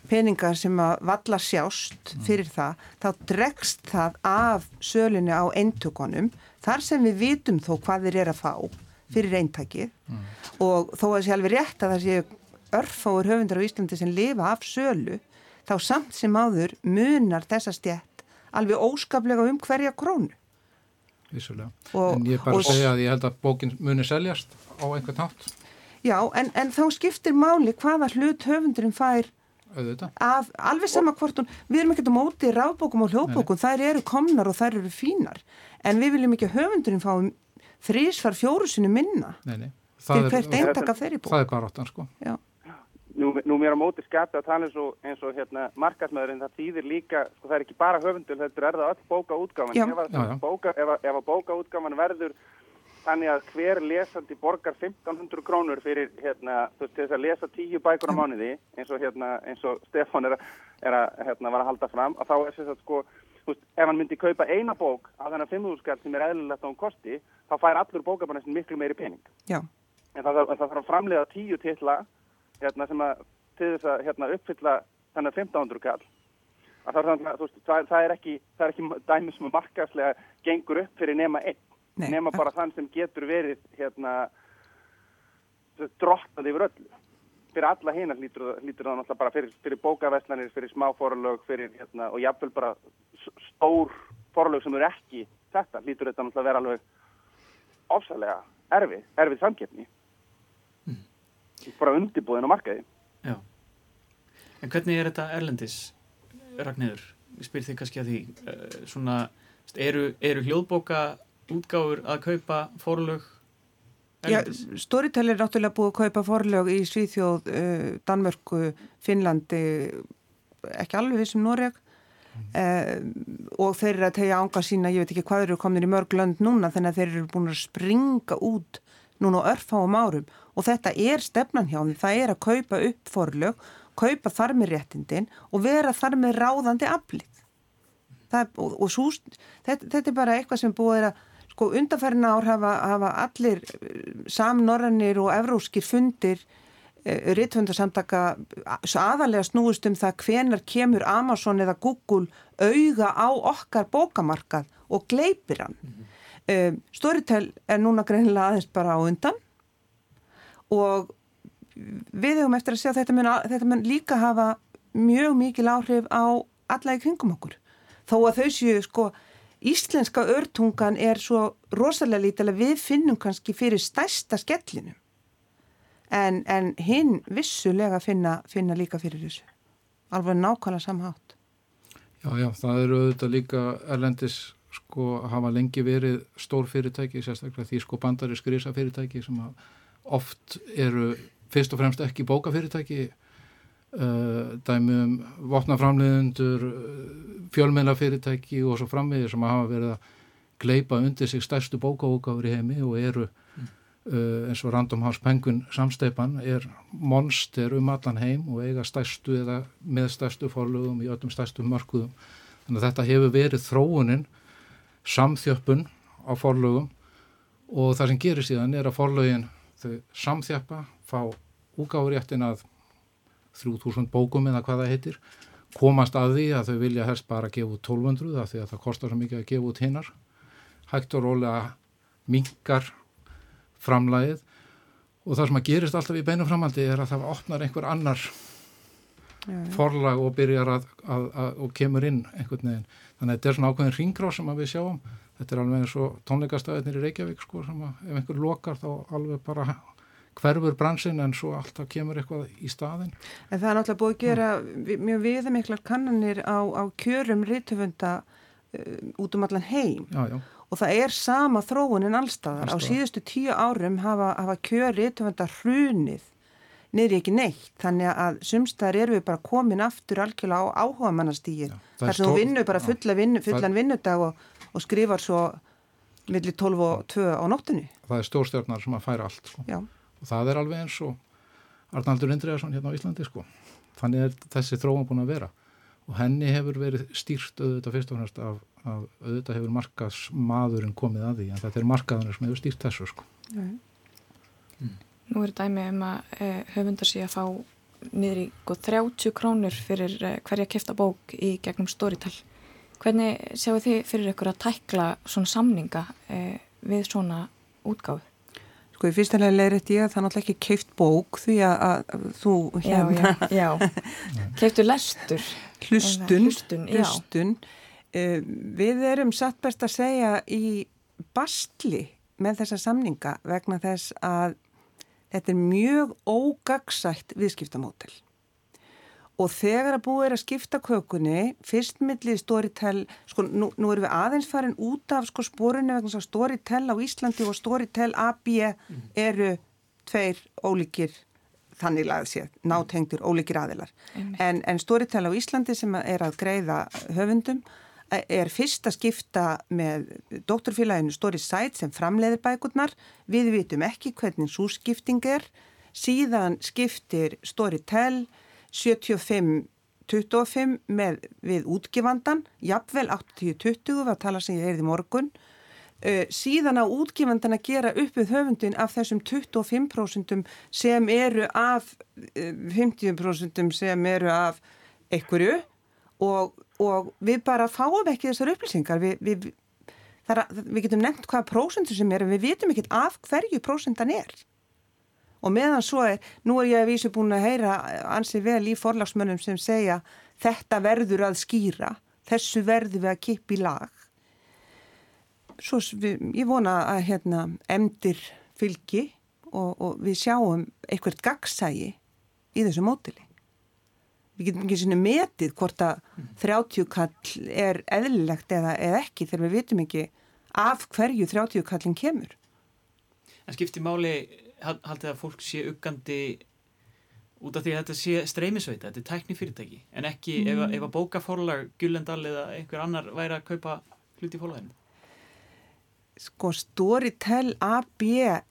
peningar sem að valla sjást fyrir það, þá dregst það af sölunni á eintökunum, þar sem við vitum þó hvað þeir eru að fá, fyrir eintækið og þó að sé alveg rétt að það sé örfáur höfundar á Íslandi sem lifa af sölu þá samt sem áður munar þessa stjætt alveg óskaplega um hverja krónu vissulega. Og- en ég er bara og- að segja að ég held að bókin muni seljast á einhvern hátt, Já, en, en þá skiptir máli hvaða hlut höfundurinn fær. Af alveg sama hvort hún, við erum ekkert á móti rafbókum og hljóðbókum, þær eru komnar og þær eru fínar, en við viljum ekki að höfundurinn fá þrísvar fjóru sinni minna Nei, nei. fyrir hvert eintak af þeirri bók. Það er bara áttan, sko. Já. Nú, nú mér á móti skapi að tala eins og, eins og hérna, markasmöðurinn, það þýðir líka, sko það er ekki bara höfundur, þetta er það öll bókaútgáfan. Já. Ef, að, Já, já. Bóka, ef, að, ef að bókaútgáfan verður þannig að hver lesandi borgar 1500 krónur fyrir, hérna, þú veist, þess að lesa tíu bækur á mánuði, eins og, hérna, eins og Stefán er að, er að, hérna, var að halda fram, að þá er þess að, sko, þú veist, ef hann myndi kaupa eina bók á þennan 5.000 skall sem er eðlilegt á hún kosti, þá fær allur bókabarnessin miklu meiri pening. Já. en það, það þarf að framlega tíu titla hérna, sem að til þess að hérna, uppfylla þennan 1500 kall að það, er það, það, er ekki, er ekki dæmi sem að markaðslega gengur upp fyrir nema einn Nei. nema bara þann sem getur verið hérna drottað yfir öllu fyrir alla hina hlýtur, það- náttúrulega bara fyrir, fyrir bókaverslanir, fyrir smá forlög fyrir, hérna, og jafnvel bara stór forlög sem eru ekki þetta hlýtur þetta náttúrulega að vera alveg ofsalega erfið, erfið samkeppni bara undirbúðin á markaði Já. En hvernig er þetta erlendis, Ragnhildur? Ég spyr þig kannski að því, uh, svona, eru, eru hljóðbóka útgáfur að kaupa forlög Já, erlendis? Storytel er náttúrulega búið að kaupa forlög í Svíþjóð, uh, Danmörku, Finnlandi, ekki alveg vissum Noreg uh, og þeir eru að tegja ánga sína, ég veit ekki hvað eru komin í mörg lönd núna þannig að þeir eru búin að springa út núna á örfáum árum og þetta er stefnan hjá þeim, það er að kaupa upp forlög, kaupa þar með réttindin og vera þar með ráðandi aflið. Það, og, og svo, þetta, þetta er bara eitthvað sem búið að sko undanferðin ár hafa, hafa allir samnorrannir og evróskir fundir uh, ritfundarsamtaka aðalega snúist um það hvenar kemur Amazon eða Google auga á okkar bókamarkað og gleipir hann. Mm Storytel er núna greinilega aðeins bara á undan og við höfum eftir að sjá að þetta mun, þetta mun líka hafa mjög mikil áhrif á alla í kringum okkur. Þó að þau séu sko íslenska örtungan er svo rosalega lítil að við finnum kannski fyrir stærsta skellinu. En, en hinn vissulega finna, finna líka fyrir þessu. Alveg nákvæmlega samhátt. Já, já, það eru auðvitað líka erlendis sko hafa lengi verið stór fyrirtæki, sérstaklega því sko bandari skrisa fyrirtæki sem oft eru fyrst og fremst ekki bókafyrirtæki uh, dæmi um vopnaframleðundur fjölmeila fyrirtæki og svo framvegir sem hafa verið að gleipa undir sig stærstu bókaúkáfur í heimi og eru uh, eins og Random House Penguin samsteipan er monster um allan heim og eiga stærstu eða með stærstu forlögum í öllum stærstu mörkuðum. Þannig að þetta hefur verið þróunin samþjöppun á forlögum og það sem gerir síðan er að forlögin þau samþjappa, fá úgáðuréttin að 3000 bókum eða hvað það heitir komast að því að þau vilja helst bara gefa út 1200 af því að það kostar svo mikið að gefa út hinnar hægt og rólega minkar framlægið og það sem að gerist alltaf í beinum framhaldi er að það opnar einhver annar já. forlag og byrjar að, að, að og kemur inn einhvern veginn. Þannig að þetta er svona ákveðin ringrás sem við sjáum. Þetta er alveg eins og tónleikastafirnir í Reykjavík sko sem að ef einhver lokar þá alveg bara hverfur bransin en svo alltaf kemur eitthvað í staðin En það er náttúrulega búið að gera vi- mjög viðamiklar kannanir á, á kjörum rithöfunda uh, út um allan heim já, já. og það er sama þróunin allstaðar. Á Alls staðar. síðustu tíu árum hafa, hafa kjör rithöfunda hrunið niður ekki neitt. Þannig að sumstaðar eru við bara komin aftur algjörlega á áhuga mannastígin. er Þar sem stór- vinnur bara fulla vinnu, fullan Það- vinnudag og, og skrifar svo millir 12 og 2 á nóttunni. það er stórstjórnar sem að færa allt sko. Já. Og það er alveg eins og Arnaldur Indriðarsson hérna á Íslandi sko. þannig er þessi þróun búin að vera og henni hefur verið stýrt auðvitað fyrst og fremst af, af auðvitað hefur markas maðurinn komið að því en þetta er markaðurinn sem hefur stýrt þessu sko. Nú er dæmi um að uh, höfundar sé að fá niður í góð 30 krónur fyrir uh, hverja kefta bók í gegnum Storytel. Hvernig sjáu þið fyrir ykkur að tækla svona samninga uh, við svona útgáfu? Sko í fyrsta lega leiðrætt ég að það er náttúrulega ekki keift bók því að, að, þú hérna Já, já, já. Keiftu lestur. hlustun, Hlustun, hlustun. Uh, við erum satt best að segja í bastli með þessa samninga vegna þess að þetta er mjög ógagsætt viðskiptamótel og þegar að búið er að skipta kökunni fyrst millið Storytel sko nú, nú erum við aðeins farin út af sko spórinu vegna að Storytel á Íslandi og Storytel AB eru tveir ólíkir þannig lagað sér, nátengtur ólíkir aðilar. En, en Storytel á Íslandi sem er að greiða höfundum er fyrst að skipta með doktorfélaginu Story Site sem framleiðir bækurnar. Við vitum ekki hvernig svo skipting er. Síðan skiptir Storytel 75-25 með við útgifandan jafnvel 80-20 var að tala sem ég heyrði í morgun. Síðan á útgifandan að gera upp við höfundin af þessum 25% sem eru af uh, 50% sem eru af einhverju og, og við bara fáum ekki þessar upplýsingar. Við, við, þar, við getum nefnt hvaða prósentur sem er en við vitum ekki af hverju prósentan er og meðan svo er, nú er ég að vísu búin að heyra ansi vel í forlagsmönnum sem segja þetta verður að skýra þessu verður við að kippa í lag svo ég vona að hérna emdir fylgi og, og við sjáum eitthvað gagsægi í þessu mótili. Við getum ekki svona metið hvort að 30 kall er eðlilegt eða, eða ekki þegar við vitum ekki af hverju 30 kallin kemur. En skipti máli, haldið að fólk sé uggandi út af því að þetta sé streymisveita, þetta er tækni fyrirtæki, en ekki ef, að- ef að bókaforlag, Gullendal eða einhver annar væri að kaupa hluti í forlaginu. Sko Storytel AB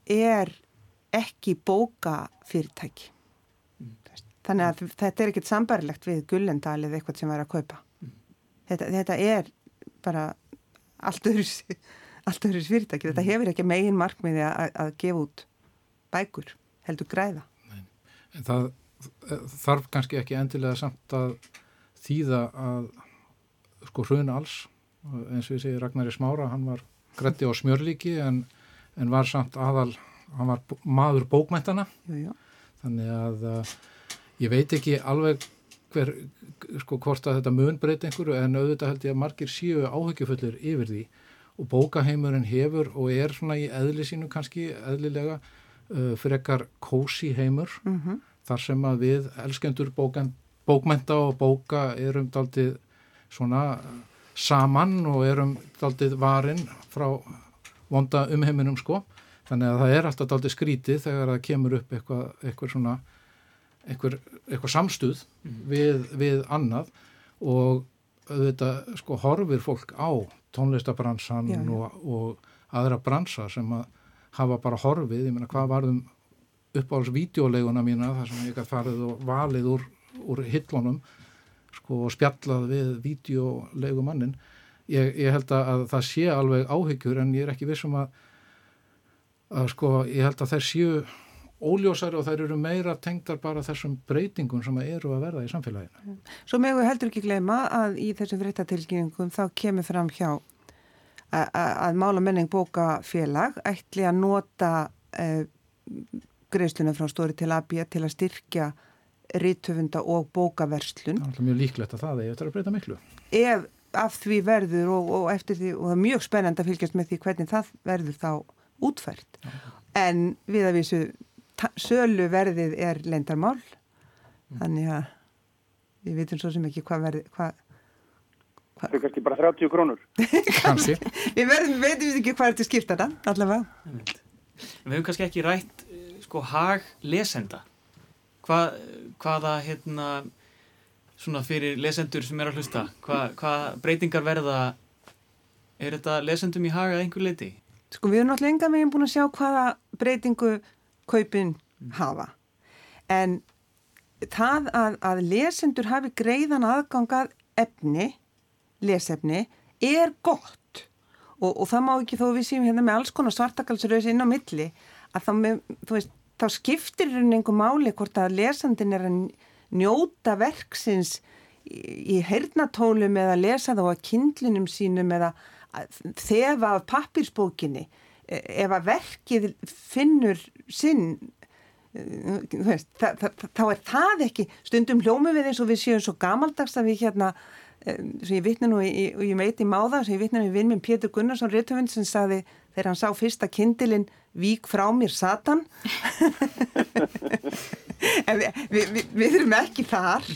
er ekki bóka fyrirtæki. Þannig að þetta er ekkert sambarilegt við Gullendal eða eitthvað sem væri að kaupa. Þetta, þetta er bara allt öðru allt öðru fyrirtæki. Þetta hefur ekki megin markmiði að, að gefa út bækur, heldur græða. En það eh, þarf kannski ekki endilega samt að þýða að sko hrun alls eins og ég segi Ragnari Smára, hann var grætti á smjörlíki en, en var samt aðal, hann var maður bókmæntana Jú, jú. þannig að uh, ég veit ekki alveg hver, sko hvort að þetta mun breyta einhverju en auðvitað held ég að margir séu áhyggjufullir yfir því og bókaheimurinn hefur og er svona í eðli sínu kannski eðlilega uh, frekar kósi heimur Mhm. þar sem að við elskendur bókan, bókmenta og bóka erum daldið svona saman og erum daldið varinn frá vonda umheiminum sko þannig að það er alltaf daldið skrítið þegar það kemur upp eitthvað, eitthvað svona eitthvað, eitthvað samstuð við, við annað og auðvitað sko horfir fólk á tónlistabransan Já, já. og, og aðra bransa sem að hafa bara horfið, ég meina hvað varðum uppáhalds vídeoleguna mína þar sem ég gæti farið og valið úr, úr hillunum sko, og spjallað við vídeolegumannin ég, ég held að, að það sé alveg áhyggjur en ég er ekki vissum að, að sko, ég held að þær séu óljósari og þær eru meira tengdar bara þessum breytingum sem eru að verða í samfélaginu. Svo megu heldur ekki gleyma að í þessum fréttatilkynningum þá kemur fram hjá að, mála menning bókafélag ætli að nota uh, greiðsluna frá stóri til AB til að styrkja rítöfunda og bókaverslun. Það er mjög líklegt að það er eftir að breyta miklu. ef af því verður og, og eftir því og það er mjög spennand að fylgjast með því hvernig það verður þá útfært. En við að vísu sölu verðið er lendarmál þannig að við vitum svo sem ekki hvað verði hvað, Það er kannski bara 30 krónur. [laughs] Kanski. við verðum, veitum við ekki hvað er til skiptana allavega við höfum kannski ekki rætt eh, sko hag lesenda. Hvað, hvaða hérna svona fyrir lesendur sem er að hlusta, hvað, hvað breytingar verða, er þetta lesendum í hag að einhver leiti? sko við erum náttúrulega enga meginn búin að sjá hvaða breytingu kaupin hafa en það að, að lesendur hafi greiðan aðgangað efni lesefni er gott. Og, og það má ekki þó við séum hérna með alls konar svartakalsröðs inn á milli að þá, með, veist, þá skiptir henni einhver máli hvort að lesandin er að njóta verksins í, í heyrnatólum eða lesa þá að kindlinum sínum eða þefa af pappirsbókinni. E- ef að verkið finnur sinn þú veist, þa þa þa þá er það ekki stundum hljómi við eins og við séum svo gamaldags að við hérna sem ég vitna nú í, og ég meiti máða sem ég vitna nú í vinn minn Pétur Gunnarsson Rittöfund sem saði þegar hann sá fyrsta kindilinn Vík frá mér Satan [laughs] en við, við, við, við erum ekki þar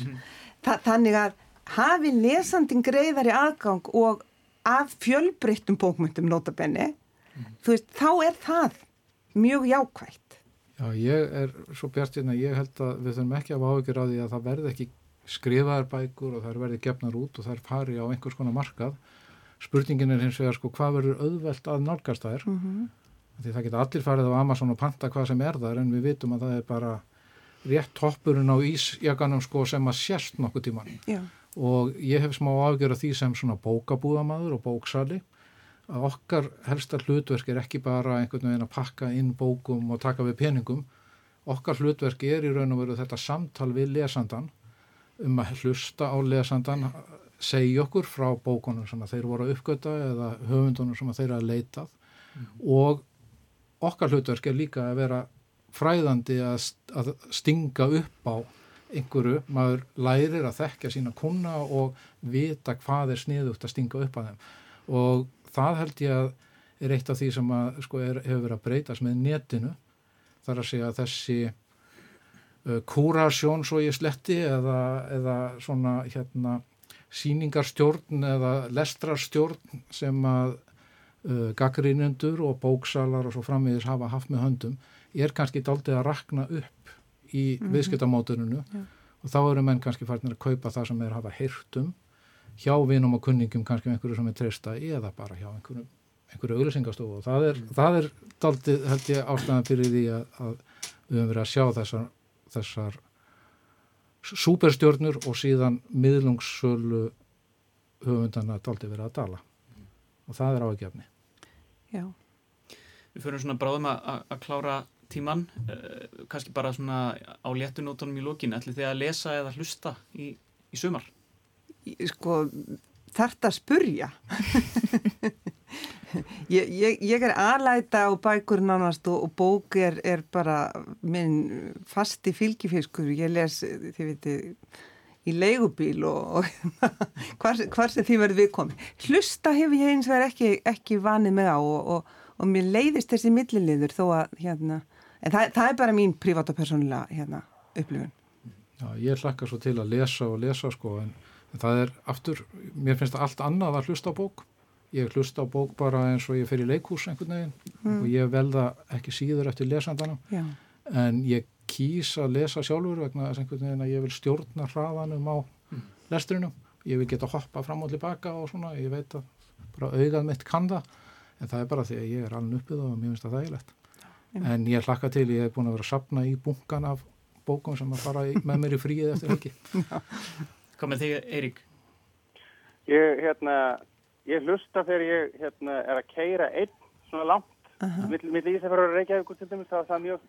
Þa, þannig að hafi lesandin greiðari aðgang og að fjölbreyttum bókmyndum notabenni, þú veist, þá er það mjög jákvægt. Já, ég er svo bjartinn að ég held að við þurfum ekki að áhyggjur á því að það verði ekki skrifaðar bækur og það verði gefnar út og er fari á einhvers konar markað. Spurningin er hins vegar sko hvað verður auðvelt að nálgast þær. Mm -hmm. Því það geta allir farið á Amazon og panta hvað sem er þar en við vitum að það er bara rétt toppurinn á ísjaganum sko sem að sérst nokkuð tíman. Já. Og ég hef smá áhyggjur af því sem svona bókabúðamaður og bóksali að okkar helsta hlutverk er ekki bara einhvern veginn að pakka inn bókum og taka við peningum. Okkar hlutverk er í raun og veru þetta samtal við lesandan um að hlusta á lesandan, segja okkur frá bókunum sem þeir voru að uppgöta eða höfundunum sem þeir að leitað og okkar hlutverk er líka að vera fræðandi að, að stinga upp á einhverju, maður lærir að þekkja sína kuna og vita hvað er sniðugt að stinga upp að þeim. Og það held ég að er eitt af því sem að, sko, er, hefur verið að breytast með netinu. Þar að segja að þessi kúrasjón svo ég sletti eða, eða svona hérna síningarstjórn eða lestrarstjórn sem að uh, gaggrínendur og bóksalar og svo framvegis hafa haft með höndum er kannski daldið að rakna upp í mm Mhm. viðskiptamótuninu Já. og þá eru menn kannski farnir að kaupa það sem þeir hafa heyrtum hjá vinum og kunningum kannski með einhverju sem er treysta eða bara hjá einhverju, einhverju auglýsingastofu og það er, það er daldið held ég ástæðan fyrir því að, að við höfum verið að sjá þessar, þessar súperstjörnur og síðan miðlungssölu höfundana daldið verið að dala og það er áhugjefni. Já. Við förum svona bráðum að, klára tíman, uh, kannski bara svona á léttunótonum í lokin, ætli þið að lesa eða hlusta í, í sumar? Sko, þarft að spurja. [laughs] ég, ég, ég er aðlæta á bækur nánast og, og bók er, er bara minn fasti fylgifiskur. Ég les, þið veitir, í leigubíl og, og hvar, hvar sem því verður við komið. Hlusta hefur ég eins og er ekki, ekki vanið með á og, og, mér leiðist þessi milliliður þó að, hérna, en það, það er bara mín privata persónulega, hérna, upplifun. Já, ég hlakka svo til að lesa og lesa sko en, en það er aftur, mér finnst það allt annað að hlusta á bók. Ég hlusta á bók bara eins og ég fer í leikhús einhvern veginn Mm. og ég velða ekki síður eftir lesandanum. Já. En ég kýs að lesa sjálfur vegna þess einhvern veginn að ég vil stjórna hraðanum á lestrinum. Ég vil geta hoppa fram og tilbaka og svona, ég veit að bara augað mitt kann það. En það er bara því að ég er alveg uppið og mér finnst það þægilegt. Einmitt. En ég hlakka til, ég hef búin að vera að sapna í bunkan af bókum sem að fara í, með mér í fríið eftir helgi. [laughs] Hvað með þig, Eirík? Ég, hérna, ég hlusta þegar ég hérna, er að keira einn svona langt. Uh -huh. Mill, mill Ísafjörður og Reykjavík til dæmis, þá er það mjög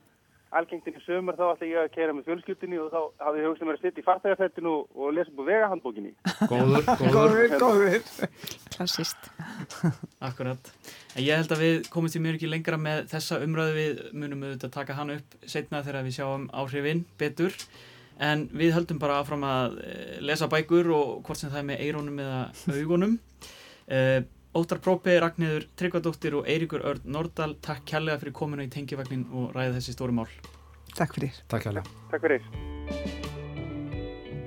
algengtin í sömur, þá ætla ég að keira með fjölskyldinni og þá hafði ég hugsað mér að sitja í fartægarfættinu og, lesa upp á vegahandbókinni. [laughs] Góður, góður. góður. Klassist. Akkurat. En ég held að við komum til mjög ekki lengra með þessa umræðu við munum auðvitað taka hann upp setna þegar við sjáum áhrifin betur. En við höldum bara áfram að eh, lesa bækur og hvort sem það er með eirónum eða augunum. Uh, [laughs] Óttar Própi, Ragnhildur Tryggvadóttir og Eiríkur Örn Nordal, takk kærlega fyrir komuna í tengivagnin og ræða þessi stóri mál. Takk fyrir. Takk kærlega. Takk fyrir.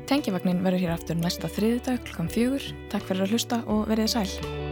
Tengivagnin verður hér aftur næsta þriðudag klukkan fjögur. Takk fyrir að hlusta og verið sæl.